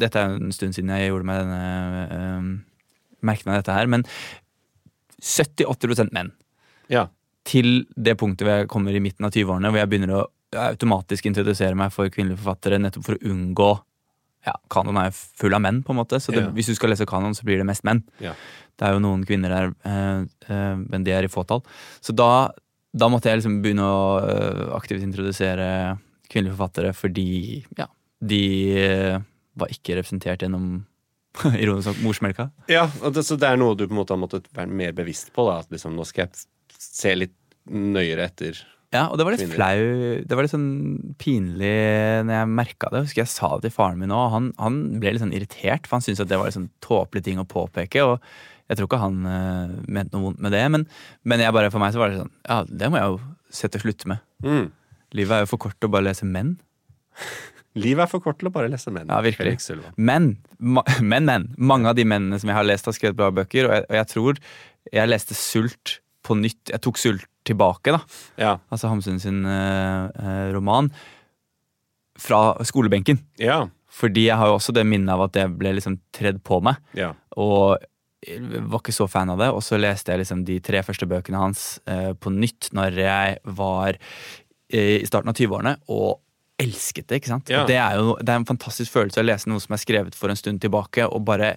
Dette er en stund siden jeg gjorde meg denne merket meg dette her, men 70-80 menn. ja. Til det punktet hvor jeg kommer i midten av 20-årene, hvor jeg begynner å automatisk introdusere meg for kvinnelige forfattere, nettopp for å unngå ja, Kanon er jo full av menn, på en måte, så det, Ja. hvis du skal lese kanon, så blir det mest menn. Ja. Det er jo noen kvinner der, eh, eh, men de er i fåtall. Så da, da måtte jeg liksom begynne å eh, aktivt introdusere kvinnelige forfattere, fordi ja, de var ikke representert gjennom ironisk nok morsmelka. Ja, og det, så det er noe du på en måte har måttet være mer bevisst på. da At liksom, Nå skal jeg se litt nøyere etter. Ja, og det var litt Kvinner. flau Det var litt sånn pinlig når jeg merka det. Jeg husker jeg sa det til faren min òg, han, han ble litt sånn irritert, for han syntes at det var litt sånn tåpelig ting å påpeke. Og jeg tror ikke han uh, mente noe vondt med det, men, men jeg bare, for meg så var det sånn Ja, det må jeg jo sette og slutte med. Mm. Livet er jo for kort til å bare lese menn. Livet er for kort til å bare lese menn. Ja, virkelig. Men, ma men, men. Mange av de mennene som jeg har lest, har skrevet bra bøker, og jeg, og jeg tror jeg leste Sult på nytt. Jeg tok Sult tilbake, da. Ja. Altså Hamsun sin eh, eh, roman. Fra skolebenken. Ja. Fordi jeg har jo også det minnet av at det ble liksom tredd på meg. ja. Og var ikke så fan av det. Og så leste jeg liksom de tre første bøkene hans eh, på nytt når jeg var eh, i starten av 20-årene, og elsket det. ikke sant? Ja. Det er jo det er en fantastisk følelse å lese noe som er skrevet for en stund tilbake, og bare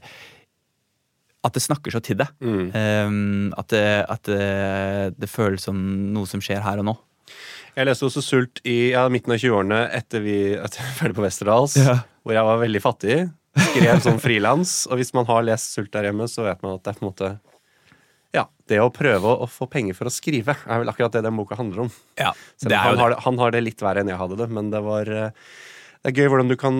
at det snakker så til deg. Mm. Um, at det, at det, det føles som noe som skjer her og nå. Jeg leste også Sult i ja, midten av 20-årene etter vi etter ferdig på Westerdals, Ja. hvor jeg var veldig fattig. Skrev sånn frilans. Og hvis man har lest Sult der hjemme, så vet man at det er på en måte Ja, det å prøve å, få penger for å skrive er vel akkurat det den boka handler om. Ja, han, har det, han har det litt verre enn jeg hadde det, men det var eh, Det er gøy hvordan du kan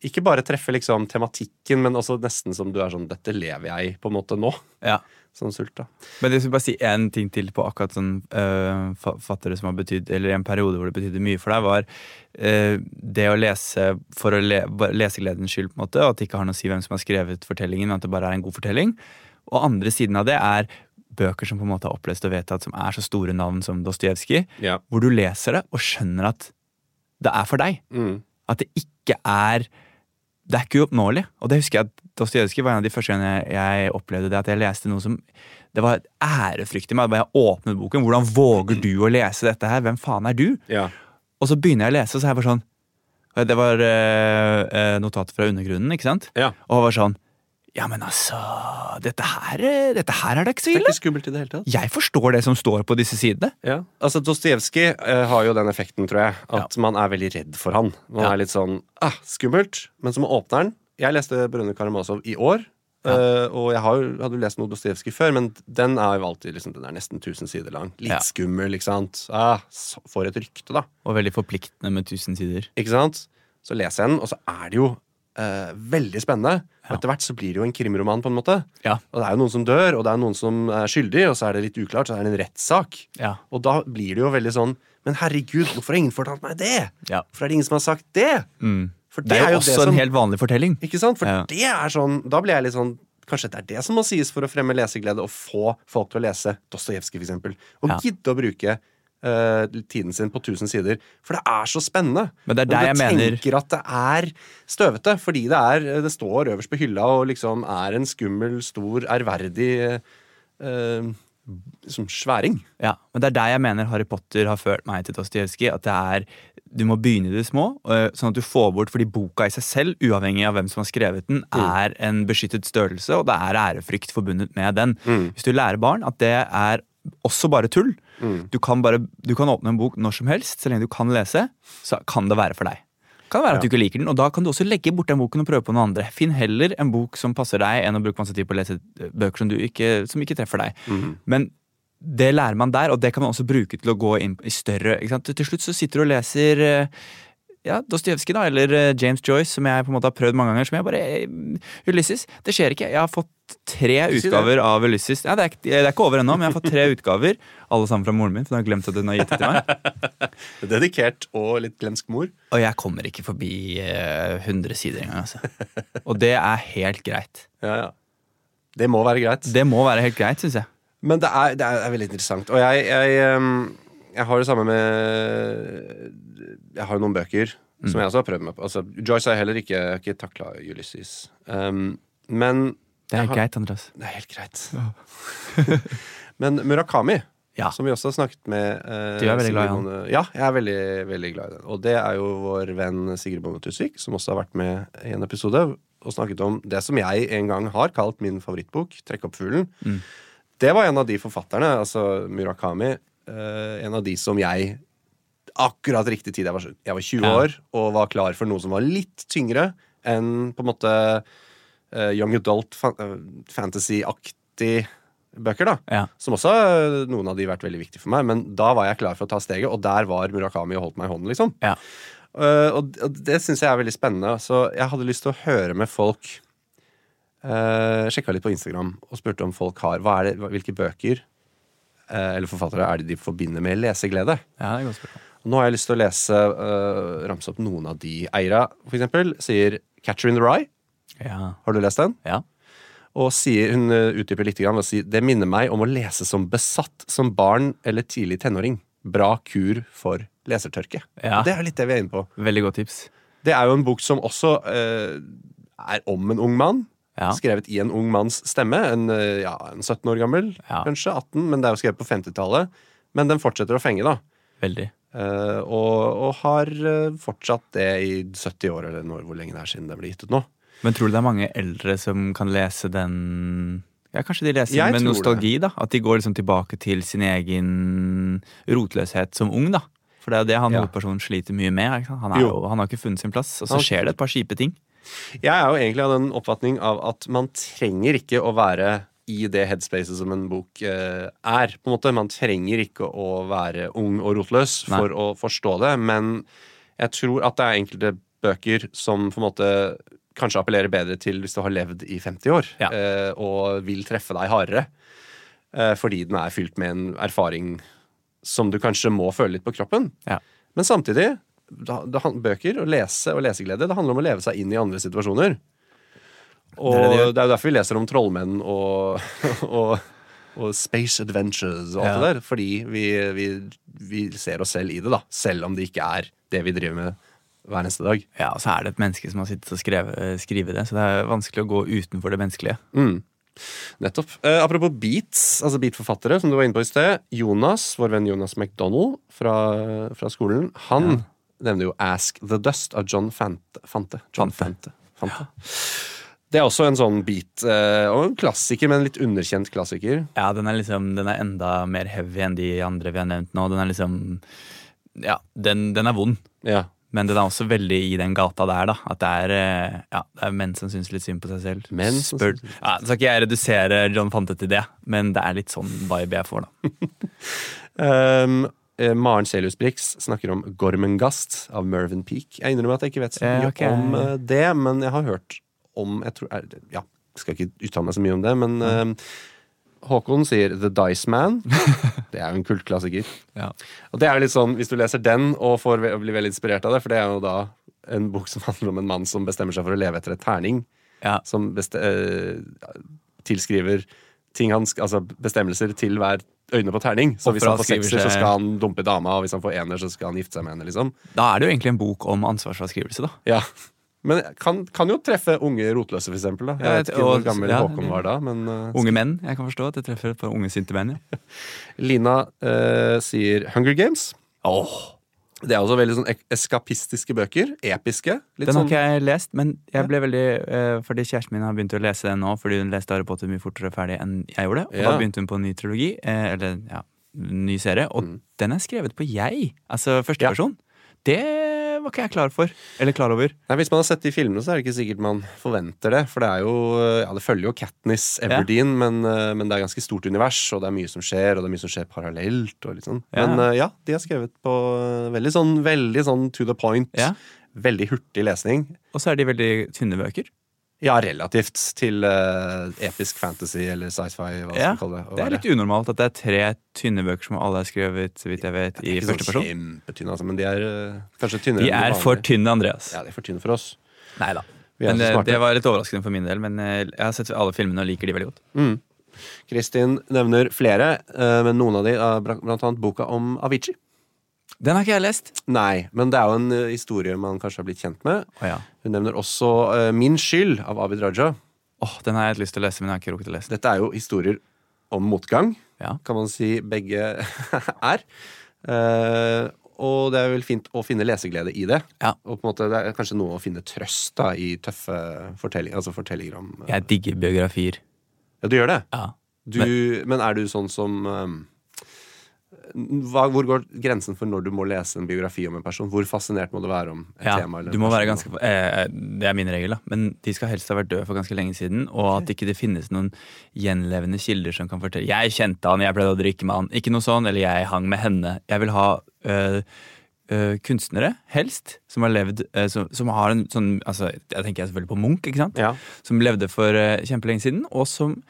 ikke bare treffe liksom tematikken, men også nesten som du er sånn Dette lever jeg på en måte nå. Ja. Sånn sult, da. Men jeg skal bare si én ting til på akkurat sånn øh, fattere som har betydd Eller en periode hvor det betydde mye for deg, var øh, det å lese for å le, lesegledens skyld, på en måte, og at det ikke har noe å si hvem som har skrevet fortellingen, men at det bare er en god fortelling. Og andre siden av det er bøker som på en måte er opplest og vedtatt, som er så store navn som Dostojevskij, Ja. hvor du leser det og skjønner at det er for deg. Mm. At det ikke er Det er ikke uoppnåelig. Og det husker jeg at Dostojevskij var en av de første gangene jeg, opplevde det. At jeg leste noe som Det var ærefrykt i meg. Jeg åpnet boken. Hvordan våger du å lese dette her? Hvem faen er du? Ja. Og så begynner jeg å lese, og så er jeg bare sånn Det var eh, eh, fra undergrunnen, ikke sant? ja. Og var sånn Ja, men altså Dette her, eh, dette her er da ikke så Det er ikke skummelt i det hele tatt. Jeg forstår det som står på disse sidene. Ja. Altså, Dostojevskij uh, har jo den effekten, tror jeg, at man er veldig redd for han. Man Ja. er litt sånn ah, skummelt, men så man åpner den Jeg leste Brønne Karamazov i år, eh, og jeg har hadde jo lest noe Dostojevskij før, men den er jo alltid liksom, Den er nesten 1000 sider lang. Litt Ja. skummel, ikke sant. Ah, for et rykte, da. Og veldig forpliktende med tusen sider. Ikke sant? Så leser jeg den, og så er det jo eh, veldig spennende. Og etter hvert så blir det jo en krimroman, på en måte. Ja. Og det er jo noen som dør, og det er noen som er skyldig, og så er det litt uklart, så er det en rettssak. Ja. Og da blir det jo veldig sånn Men herregud, hvorfor har ingen fortalt meg det? ja. Hvorfor er det ingen som har sagt det? Mm. For Det er jo også det som en helt vanlig fortelling. Ikke sant? For Ja. det er sånn Da blir jeg litt sånn Kanskje det er det som må sies for å fremme leseglede og få folk til å lese Dostojevskij, eksempel. Og Ja. gidde å bruke eh, tiden sin på 1000 sider. For det er så spennende. Men det er der jeg du tenker at det er støvete, fordi det er Det står øverst på hylla og liksom er en skummel, stor, ærverdig uh, som sværing. Ja, men det er der jeg mener Harry Potter har ført meg til Dostojevskij. At det er Du må begynne i det små, sånn at du får bort Fordi boka i seg selv, uavhengig av hvem som har skrevet den, er en beskyttet størrelse, og det er ærefrykt forbundet med den. Hvis du lærer barn at det er også bare tull du, kan bare, du kan åpne en bok når som helst, så lenge du kan lese, så kan det være for deg. Kan det være at Ja. du ikke liker den, og da kan du også legge bort den boken og prøve på noe andre. Finn heller en bok som passer deg, enn å bruke masse tid på å lese eh, bøker som, du ikke, som ikke treffer deg. Mm. Men det lærer man der, og det kan man også bruke til å gå inn i større? Til slutt så sitter du og leser eh, ja, Dostojevskij, da, eller eh, James Joyce, som jeg på en måte har prøvd mange ganger. Som jeg bare Ulysses. Det skjer ikke. Jeg har fått tre utgaver av Ulysses. Ja, det, er, det er ikke over ennå, men jeg har fått tre utgaver. Alle sammen fra moren min, for hun har glemt at hun har gitt det til meg. Dedikert og litt glemsk mor. Og jeg kommer ikke forbi eh, 100 sider engang, altså. Og det er helt greit. Ja, ja. Det må være greit. Det må være helt greit, syns jeg. Men det er, det er veldig interessant. Og jeg, jeg, jeg har det samme med Jeg har jo noen bøker som jeg også har prøvd meg på. Altså, Joyce har jeg heller ikke, ikke takla Ulysses. Um, men Det er helt har- greit, Andreas. Det er helt greit. men Murakami, Ja. som vi også har snakket med eh, Du er veldig glad i han. Ja, jeg er veldig, veldig glad i den. Og det er jo vår venn Sigrid Bonde Tusvik, som også har vært med i en episode og snakket om det som jeg en gang har kalt min favorittbok, 'Trekk opp fuglen'. Mm. Det var en av de forfatterne, altså Murakami, eh, en av de som jeg akkurat riktig tid. Jeg var, jeg var 20 Ja. år og var klar for noe som var litt tyngre enn på en måte young adult eh, fantasy-aktig bøker, da. Ja. Som også eh, noen av de vært veldig viktige for meg, men da var jeg klar for å ta steget, og der var Murakami og holdt meg i hånden, liksom. Ja. Uh, og, og det syns jeg er veldig spennende. Så jeg hadde lyst til å høre med folk uh, Sjekka litt på Instagram og spurte om folk har hva er det, Hvilke bøker uh, eller forfattere er det de forbinder med leseglede? Ja, det er godt. Nå har jeg lyst til å lese uh, ramse opp noen av de. Eira, for eksempel, sier 'Catcher in the Rye'. Ja. Har du lest den? ja. Og sier, hun uh, utdyper litt ved å si det minner meg om å lese som besatt som barn eller tidlig tenåring. Bra kur for lesertørke. Ja. Det er litt det vi er inne på. Veldig godt tips. Det er jo en bok som også eh, er om en ung mann. Ja. Skrevet i en ung manns stemme. En, eh, ja, en 17 år gammel, kanskje. 18, men det er jo skrevet på 50-tallet. Men den fortsetter å fenge, da. Veldig. Eh, og, og har eh, fortsatt det i 70 år, eller noe, hvor lenge det er siden den ble gitt ut nå. Men tror du det er mange eldre som kan lese den Ja, kanskje de leser Jeg den med nostalgi? nostalgi, da? At de går liksom tilbake til sin egen rotløshet som ung, da? For det er jo det han Ja. hovedpersonen sliter mye med. Han, Jo. han har ikke funnet sin plass, og så han, skjer det et par kjipe ting. Jeg er jo egentlig av den oppfatning av at man trenger ikke å være i det headspacet som en bok eh, er. på en måte. Man trenger ikke å være ung og rotløs Nei. for å forstå det, men jeg tror at det er enkelte bøker som på en måte kanskje appellerer bedre til hvis du har levd i 50 år Ja. eh, og vil treffe deg hardere. Eh, fordi den er fylt med en erfaring som du kanskje må føle litt på kroppen. Ja. Men samtidig, bøker og lese og leseglede, det handler om å leve seg inn i andre situasjoner. Og er det er, jo derfor vi leser om trollmenn og, og, og space adventures og alt Ja. det der. Fordi vi, vi, vi ser oss selv i det, da. Selv om det ikke er det vi driver med hver neste dag. Ja, Og så er det et menneske som har sittet og skrevet, det, så det er vanskelig å gå utenfor det menneskelige. Mm. Nettopp. Eh, apropos beats, altså beatforfattere, som du var inne på i sted. Jonas, vår venn Jonas McDonald fra, fra skolen, han nevner jo Ask the Dust av John Fante. Fante. John Fante. Fante. Det er også en sånn beat, eh, og en klassiker, men en litt underkjent klassiker. Ja, den er liksom, den er enda mer heavy enn de andre vi har nevnt nå. Den er liksom Ja, den, den er vond. Ja. Men den er også veldig i den gata der, da. At det er, eh, ja, det er menn som syns litt synd på seg selv. Menn som Spør, syns- ja, skal ikke jeg redusere John Fante til det, men det er litt sånn vibe jeg får, da. Um, eh, Maren Celius Brix snakker om Gormengast av Mervyn Peak. Jeg innrømmer at jeg ikke vet så Eh, mye ok. om det, men jeg har hørt om jeg tror, er, Ja, skal ikke uttale meg så mye om det, men eh, Håkon sier The Dice Man. Det er jo en kultklassiker. Ja. Og det er jo litt sånn, Hvis du leser den og får, blir veldig inspirert av det, for det er jo da en bok som handler om en mann som bestemmer seg for å leve etter et terning. Ja. Som eh, tilskriver ting han, altså bestemmelser til hver øyne på terning. Så hvis han får sekser, så skal han dumpe dama, og hvis han får ener, så skal han gifte seg med henne. liksom. Da er det jo egentlig en bok om ansvarsfraskrivelse, da. Ja. Men kan, kan jo treffe unge rotløse, for eksempel. Da. Jeg vet ikke hvor gammel ja, Håkon var da, men uh, Unge menn. Jeg kan forstå at det treffer et par unge sinte menn. Ja. Lina uh, sier Hunger Games. Åh, Det er også veldig sånn eskapistiske bøker. Episke. Den har sånn, ikke jeg lest, men jeg ble veldig eh, Fordi kjæresten min har begynt å lese den nå, fordi hun leste Harry Potter mye fortere ferdig enn jeg gjorde. Og Ja. da begynte hun på en ny trilogi, eller ja, ny serie, og Mm. den er skrevet på jeg. Altså første Ja. person. Det var ikke jeg klar for. Eller klar over. Nei, Hvis man har sett de filmene, så er det ikke sikkert man forventer det. For det er jo Ja, det følger jo Katniss Everdeen, men, eh, men det er ganske stort univers, og det er mye som skjer, og det er mye som skjer parallelt. Og litt sånn. Ja. Men eh, ja, de har skrevet på eh, veldig sånn, veldig sånn to the point. Ja. Veldig hurtig lesning. Og så er de veldig tynne bøker. Ja, relativt til uh, episk fantasy eller sci-fi. hva Ja, det. Det er litt unormalt at det er tre tynne bøker som alle er skrevet så vidt jeg vet, i Ikke første sånn person. kjempetynne, altså, men de er uh, kanskje tynnere De er for tynne, Andreas. Ja, de er for tynne for oss. Nei da. Det, det var litt overraskende for min del. Men eh, jeg har sett alle filmene og liker de veldig godt. Mm. Kristin nevner flere, men noen av de er blant annet boka om Avicii. Den har ikke jeg lest. Nei, men det er jo en uh, historie man kanskje har blitt kjent med. Oh, ja. Hun nevner også uh, Min skyld av Abid Raja. Åh, Den har jeg hatt lyst til å lese, men jeg har ikke rukket å lese. Dette er jo historier om motgang, Ja. kan man si begge er. Uh, og det er vel fint å finne leseglede i det. Ja. Og på en måte det er kanskje noe å finne trøst da i tøffe fortellinger. Altså fortellinger om Jeg digger biografier. Ja, du gjør det? Ja. Du, men, er du sånn som um, hva, Hvor går grensen for når du må lese en biografi om en person? Hvor fascinert må du være om et Ja, tema? eller du må være ganske eh, Det er min regel, da. Men de skal helst ha vært døde for ganske lenge siden. Og at ikke det finnes noen gjenlevende kilder som kan fortelle 'Jeg kjente han, jeg pleide å drikke med han'. Ikke noe sånn. Eller 'jeg hang med henne'. Jeg vil ha øh, øh, kunstnere, helst, som har levd øh, som, som har en sånn altså, Jeg tenker selvfølgelig på Munch, ikke sant? Ja. Som levde for kjempelenge siden, og som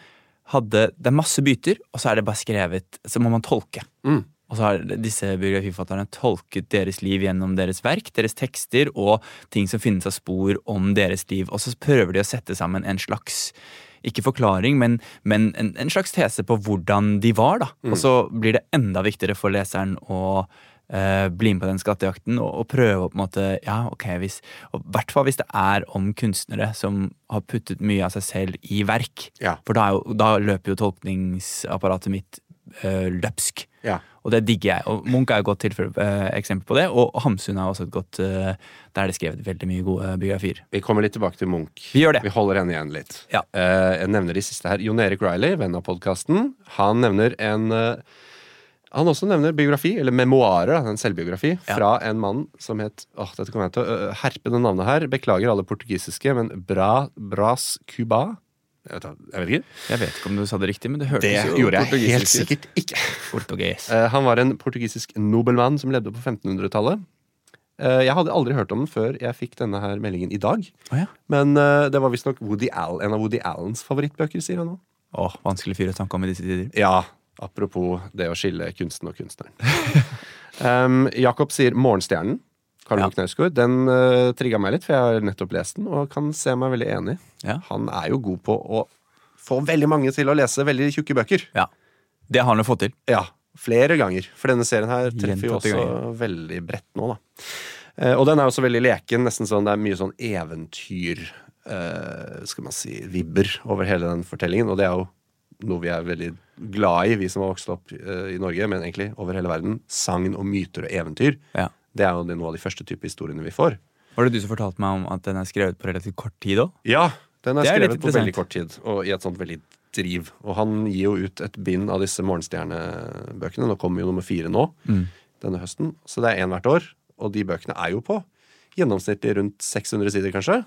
hadde Det er masse byter, og så er det bare skrevet Så må man tolke. Mm. Og så har disse biografiforfatterne tolket deres liv gjennom deres verk, deres tekster og ting som finnes av spor om deres liv. Og så prøver de å sette sammen en slags ikke forklaring, men, men en, en slags tese på hvordan de var. da. Og så blir det enda viktigere for leseren å eh, bli med på den skattejakten og, og prøve å på en måte Ja, ok, hvis, og i hvert fall hvis det er om kunstnere som har puttet mye av seg selv i verk. Ja. For da, er jo, da løper jo tolkningsapparatet mitt eh, løpsk. Ja. Og det digger jeg. Og Munch er et godt tilfelle, eh, eksempel på det. Og Hamsun er også et godt eh, Der er det skrevet veldig mye gode biografier. Vi kommer litt tilbake til Munch. Vi gjør det. Vi holder henne igjen litt. Ja. Eh, jeg nevner de siste her. Jon Erik Riley, venn av podkasten, han nevner en eh, han også nevner biografi, eller memoarer, en selvbiografi, Ja. fra en mann som het åh, dette kommer jeg til å herpe det navnet her. Beklager alle portugisiske, men Bra, Bras Cuba. Jeg vet, jeg vet ikke. Jeg vet ikke om du sa det riktig, men det hørtes Det jo gjorde jeg helt sikkert ikke. Portugis. Eh, han var en portugisisk nobelmann som levde på 1500-tallet. Eh, jeg hadde aldri hørt om den før jeg fikk denne her meldingen i dag. Oh, ja. Men eh, det var visstnok Woody Allen, en av Woody Allens favorittbøker, sier han nå. Åh, vanskelig fyr å snakke om i disse tider. Ja, apropos det å skille kunsten og kunstneren. um, Jakob sier 'Morgenstjernen'. Karl Ja. Knausgård. Den uh, trigga meg litt, for jeg har nettopp lest den og kan se meg veldig enig. Ja. Han er jo god på å få veldig mange til å lese veldig tjukke bøker. ja. Det har han jo fått til. Ja, flere ganger. For denne serien her treffer jo også ganger. veldig bredt nå, da. Uh, og den er også veldig leken. Nesten sånn, Det er mye sånn eventyr uh, Skal man si vibber over hele den fortellingen. Og det er jo noe vi er veldig glad i, vi som har vokst opp eh, i Norge, men egentlig over hele verden. Sagn og myter og eventyr. Ja. Det er jo det, noe av de første type historiene vi får. Var det du som fortalte meg om at den er skrevet på relativt kort tid òg? Ja, den er er skrevet på veldig kort tid, og i et sånt veldig driv. Og han gir jo ut et bind av disse Morgenstjerne-bøkene. Nå kommer jo nummer fire nå, Mm. denne høsten. Så det er én hvert år. Og de bøkene er jo på gjennomsnittlig rundt 600 sider, kanskje.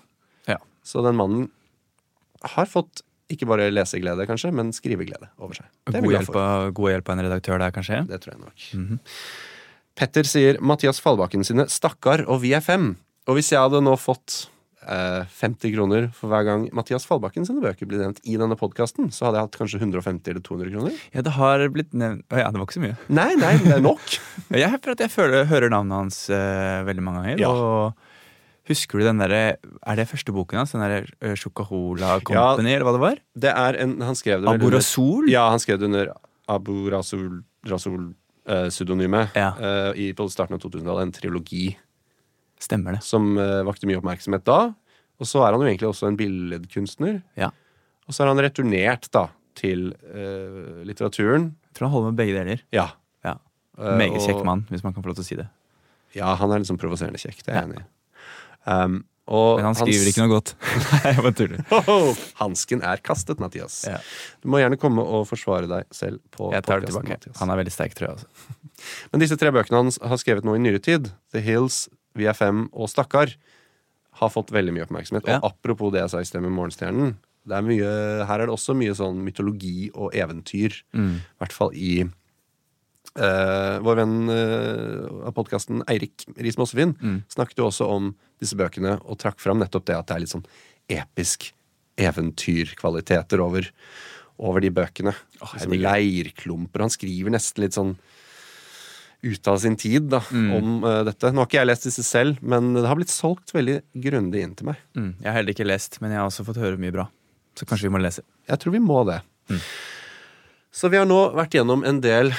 Ja. Så den mannen har fått ikke bare leseglede, kanskje, men skriveglede over seg. Det er God hjelp, av, god hjelp av en redaktør der, kanskje? Det tror jeg nok. Mhm. Petter sier Mathias Fallbakken sine 'Stakkar' og 'Vi er fem'. Og hvis jeg hadde nå fått eh, 50 kroner for hver gang Mathias Fallbakken sine bøker blir nevnt i denne podkasten, så hadde jeg hatt kanskje 150 eller 200 kroner. Ja, det har blitt nevnt Å ja, det var ikke så mye. Nei, nei, det er nok. Jeg jeg føler, hører navnet hans eh, veldig mange ganger. Ja. Og husker du den derre Er det første boken hans? Den derre uh, Chocahola Company, eller hva det var? Det er en, han skrev det Aborasol? Ja, han skrev det under Rasul eh, Ja. eh, i, på starten av 2000-tallet. En trilogi Stemmer det. som eh, vakte mye oppmerksomhet da. Og så er han jo egentlig også en billedkunstner. Ja. Og så er han returnert da til eh, litteraturen. Jeg tror han holder med begge deler. Ja. Ja. Eh, Meget kjekk mann, hvis man kan få lov til å si det. Ja, han er sånn provoserende kjekk. Det er jeg Ja. enig i. Um, Men han skriver ikke noe godt. Nei, jeg bare tuller. Hansken er kastet, Mathias. Ja. Du må gjerne komme og forsvare deg selv på Jeg tar det tilbake. Mathias. Han er veldig sterk, tror jeg. Altså. Men disse tre bøkene han har skrevet nå i nyere tid, The Hills, Vi er fem og Stakkar har fått veldig mye oppmerksomhet. Ja. Og apropos det jeg sa i sted med Morgenstjernen, det er mye, her er det også mye sånn mytologi og eventyr. Mm. I hvert fall i uh, Vår venn uh, av podkasten Eirik Riis Mossevin Mm. snakket jo også om disse bøkene og trakk fram nettopp det at det er litt sånn episk eventyrkvaliteter over, over de bøkene. Åh, jeg som digger leirklumper. Han skriver nesten litt sånn ut av sin tid da, Mm. om uh, dette. Nå har ikke jeg lest disse selv, men det har blitt solgt veldig grundig inn til meg. Mm. Jeg har heller ikke lest, men jeg har også fått høre mye bra. Så kanskje vi må lese. Jeg tror vi må det. Mm. Så vi har nå vært gjennom en del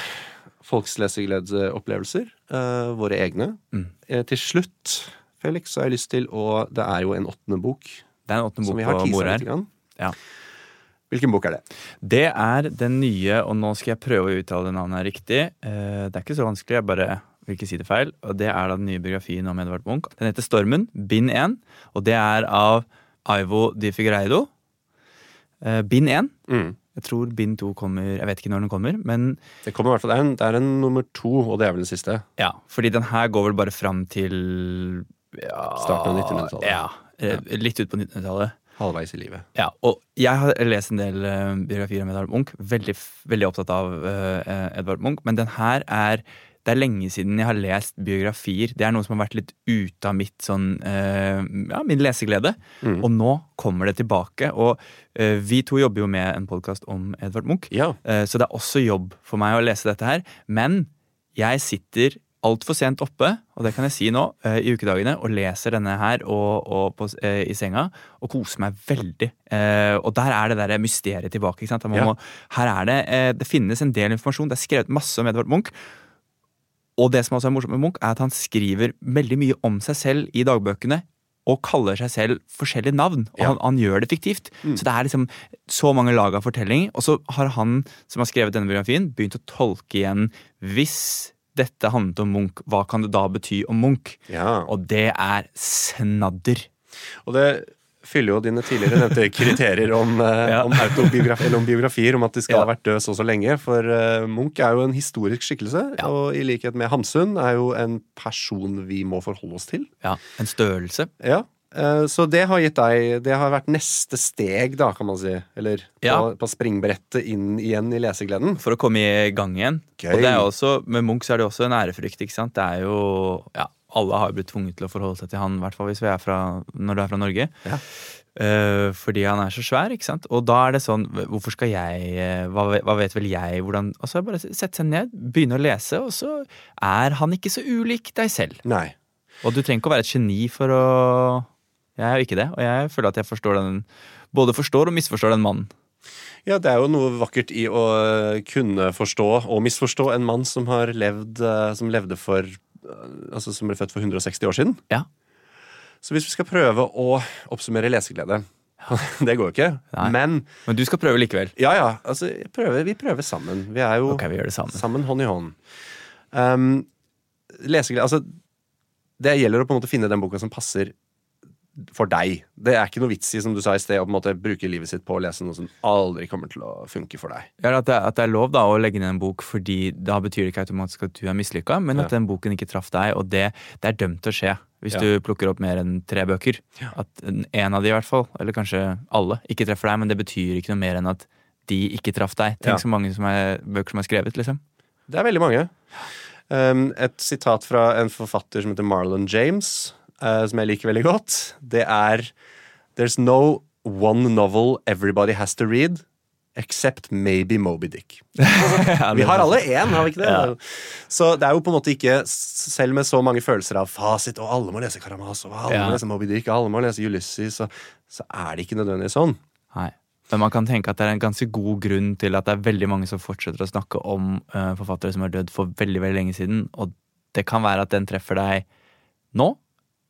folkslesegledeopplevelser. Uh, våre egne. Eh, til slutt, Felix, så har jeg lyst til å Det er jo en åttende bok Det er en åttende som bok vi har på bordet her. Ja. Hvilken bok er det? Det er den nye, og nå skal jeg prøve å uttale navnet riktig. Eh, Det er ikke så vanskelig, jeg bare vil ikke si det feil. Og det er da den nye biografien om Edvard Munch. Den heter Stormen, bind 1, og det er av Aivo Di Figreido. Eh, Bind 1. Mm. Jeg tror bind 2 kommer Jeg vet ikke når den kommer, men Det kommer i hvert fall, det er, en, det er en nummer to, og det er vel den siste. ja. Fordi den her går vel bare fram til Starten av 1900-tallet. Ja. eh, Litt ut på 1900-tallet. Halvveis i livet. Ja, og jeg har lest en del uh, biografier om Edvard Munch. Veldig, veldig opptatt av uh, Edvard Munch. Men den her er Det er lenge siden jeg har lest biografier. Det er noe som har vært litt ute av mitt sånn uh, Ja, min leseglede. Mm. Og nå kommer det tilbake. Og vi to jobber jo med en podkast om Edvard Munch. Ja. Så det er også jobb for meg å lese dette her. Men jeg sitter altfor sent oppe, og det kan jeg si nå, eh, i ukedagene, og leser denne her og, og på, eh, i senga, og koser meg veldig. Eh, og der er det der mysteriet tilbake. ikke sant? Man Ja. må, her er det, det finnes en del informasjon. Det er skrevet masse om Edvard Munch. Og det som også er morsomt med Munch, er at han skriver veldig mye om seg selv i dagbøkene. Og kaller seg selv forskjellige navn. Og Ja. han, han gjør det fiktivt. Så det er liksom så mange lag av fortelling. Og så har han som har skrevet denne biografien, begynt å tolke igjen Hvis dette handlet om Munch, hva kan det da bety om Munch? ja. Og det er snadder. Og det fyller jo dine tidligere nevnte kriterier om, eh, Ja. om, autobiografi, eller om biografier, om at de skal Ja. ha vært død så og så lenge. For eh, Munch er jo en historisk skikkelse, og i likhet med Hamsun er jo en person vi må forholde oss til. Ja, En størrelse. Ja, Så det har gitt deg Det har vært neste steg, da, kan man si. Eller på, Ja. på springbrettet inn igjen i lesegleden. For å komme i gang igjen. Gøy. Og det er også, Med Munch så er det også en ærefrykt. ikke sant? Det er jo, ja, Alle har blitt tvunget til å forholde seg til han, i hvert fall hvis vi er fra, når du er fra Norge. Ja. Uh, fordi han er så svær, ikke sant. Og da er det sånn Hvorfor skal jeg eh, Hva, hva vet vel jeg hvordan Altså Bare sette seg ned, begynne å lese, og så er han ikke så ulik deg selv. Nei. Og du trenger ikke å være et geni for å Jeg er jo ikke det, og jeg føler at jeg forstår den både forstår og misforstår den mannen. Ja, det er jo noe vakkert i å eh, kunne forstå og misforstå en mann som har levd eh, Som levde for eh, Altså som ble født for 160 år siden. Ja. Så hvis vi skal prøve å oppsummere leseglede Det går jo ikke. Nei. Men Men du skal prøve likevel. ja, ja. Altså, prøver, vi prøver sammen. Vi er jo okay, vi sammen. sammen hånd i hånd. Um, leseglede Altså, det gjelder å på en måte finne den boka som passer for deg. Det er ikke noe vits i, som du sa i sted, å på en måte bruke livet sitt på å lese noe som aldri kommer til å funke for deg. Ja, at, det, at det er lov da å legge ned en bok fordi da betyr det ikke automatisk at du er mislykka, men at Ja. den boken ikke traff deg, og det, det er dømt til å skje. Hvis Ja. du plukker opp mer enn tre bøker. At en en av de i hvert fall, eller kanskje alle, ikke treffer deg, men det betyr ikke noe mer enn at de ikke traff deg. Tenk så mange som er, bøker som er skrevet, liksom. Det er veldig mange. Um, et sitat fra en forfatter som heter Marlon James, eh, som jeg liker veldig godt, det er There's no one novel everybody has to read, except maybe Moby Dick. Vi har alle én, har vi ikke det? Ja. Så det er jo på en måte ikke, selv med så mange følelser av fasit, og alle må lese Karamazov, alle Ja. må lese Moby Dick, alle må lese Ulysses, så, så er det ikke nødvendigvis sånn. Nei. Men man kan tenke at det er en ganske god grunn til at det er veldig mange som fortsetter å snakke om uh, forfattere som har dødd for veldig veldig lenge siden. Og det kan være at den treffer deg nå,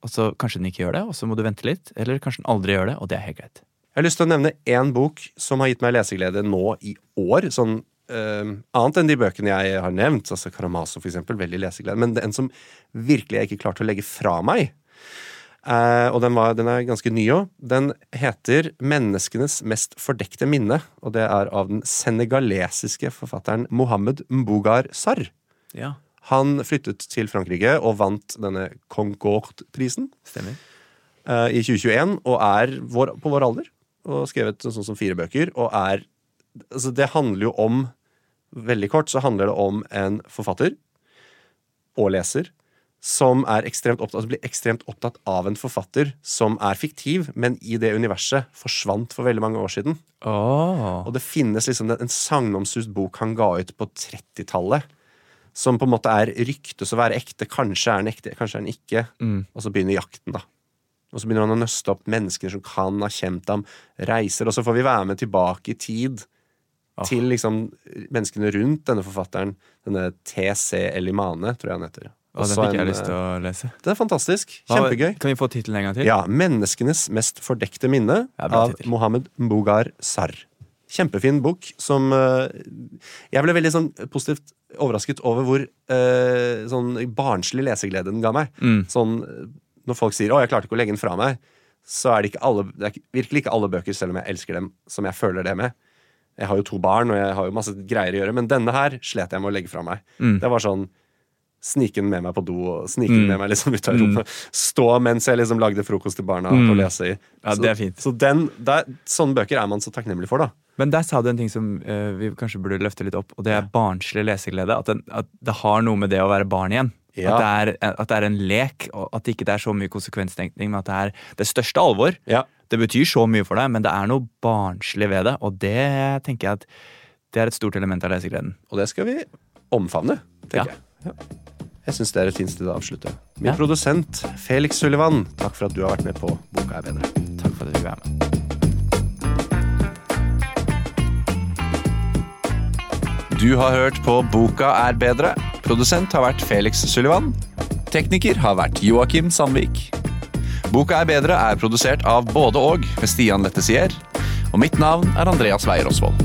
og så kanskje den ikke gjør det, og så må du vente litt. Eller kanskje den aldri gjør det, og det er helt greit. Jeg har lyst til å nevne én bok som har gitt meg leseglede nå i år. Sånn, uh, annet enn de bøkene jeg har nevnt, altså Karamazov for eksempel, veldig leseglede, men en som virkelig jeg ikke klarte å legge fra meg. Uh, og den, var, den er ganske ny òg. Den heter 'Menneskenes mest fordekte minne', og det er av den senegalesiske forfatteren Mohammed Mbougar Sarr. Ja. Han flyttet til Frankrike og vant denne Concorde-prisen Stemmer. eh, i 2021, og er vår, på vår alder. Og skrevet sånn som fire bøker. Og er altså Det handler jo om Veldig kort så handler det om en forfatter og leser som er ekstremt opptatt, altså blir ekstremt opptatt av en forfatter som er fiktiv, men i det universet forsvant for veldig mange år siden. Oh. Og det finnes liksom en sagnomsust bok han ga ut på 30-tallet. Som på en måte er ryktes å være ekte. Kanskje er den ekte, kanskje er den ikke. Mm. Og så begynner jakten, da. Og så begynner han å nøste opp mennesker som kan ha kjent ham, reiser, og så får vi være med tilbake i tid. Ah. Til liksom menneskene rundt denne forfatteren. Denne TC Elimane, tror jeg han heter. Og den Også fikk jeg en, lyst til å lese. Det er fantastisk. Kjempegøy. Kan vi få tittelen en gang til? Ja, 'Menneskenes mest fordekte minne' Ja, av. Mohammed Mbogar Sarr. Kjempefin bok som eh, Jeg ble veldig sånn positivt overrasket over hvor eh, sånn barnslig leseglede den ga meg. Mm. Sånn når folk sier 'Å, jeg klarte ikke å legge den fra meg', så er det ikke alle Det er virkelig ikke alle bøker, selv om jeg elsker dem, som jeg føler det med. Jeg har jo to barn, og jeg har jo masse greier å gjøre, men denne her slet jeg med å legge fra meg. Mm. Det var sånn Snike den med meg på do og snike den Mm. med meg liksom ut av rommet. Stå mens jeg liksom lagde frokost til barna Mm. og lese i. Ja, så, det er fint. Så den, der, sånne bøker er man så takknemlig for, da. Men der sa du en ting som uh, vi kanskje burde løfte litt opp, og det er barnslig leseglede. At, den, at det har noe med det å være barn igjen. Ja. At, det er, at det er en lek, og at det ikke er så mye konsekvenstenkning, men at det er det største alvor. Ja. Det betyr så mye for deg, men det er noe barnslig ved det, og det tenker jeg at det er et stort element av lesegleden. Og det skal vi omfavne, tenker Ja. jeg. Ja. Jeg syns det er et fint sted å avslutte. Min Ja. produsent Felix Sullivan, takk for at du har vært med på Boka er bedre. Takk for at du fikk være med. Du har hørt på Boka er bedre. Produsent har vært Felix Sullivan. Tekniker har vært Joakim Sandvik. Boka er bedre er produsert av både og med Stian Lettesier. Og mitt navn er Andreas Weier Osvold.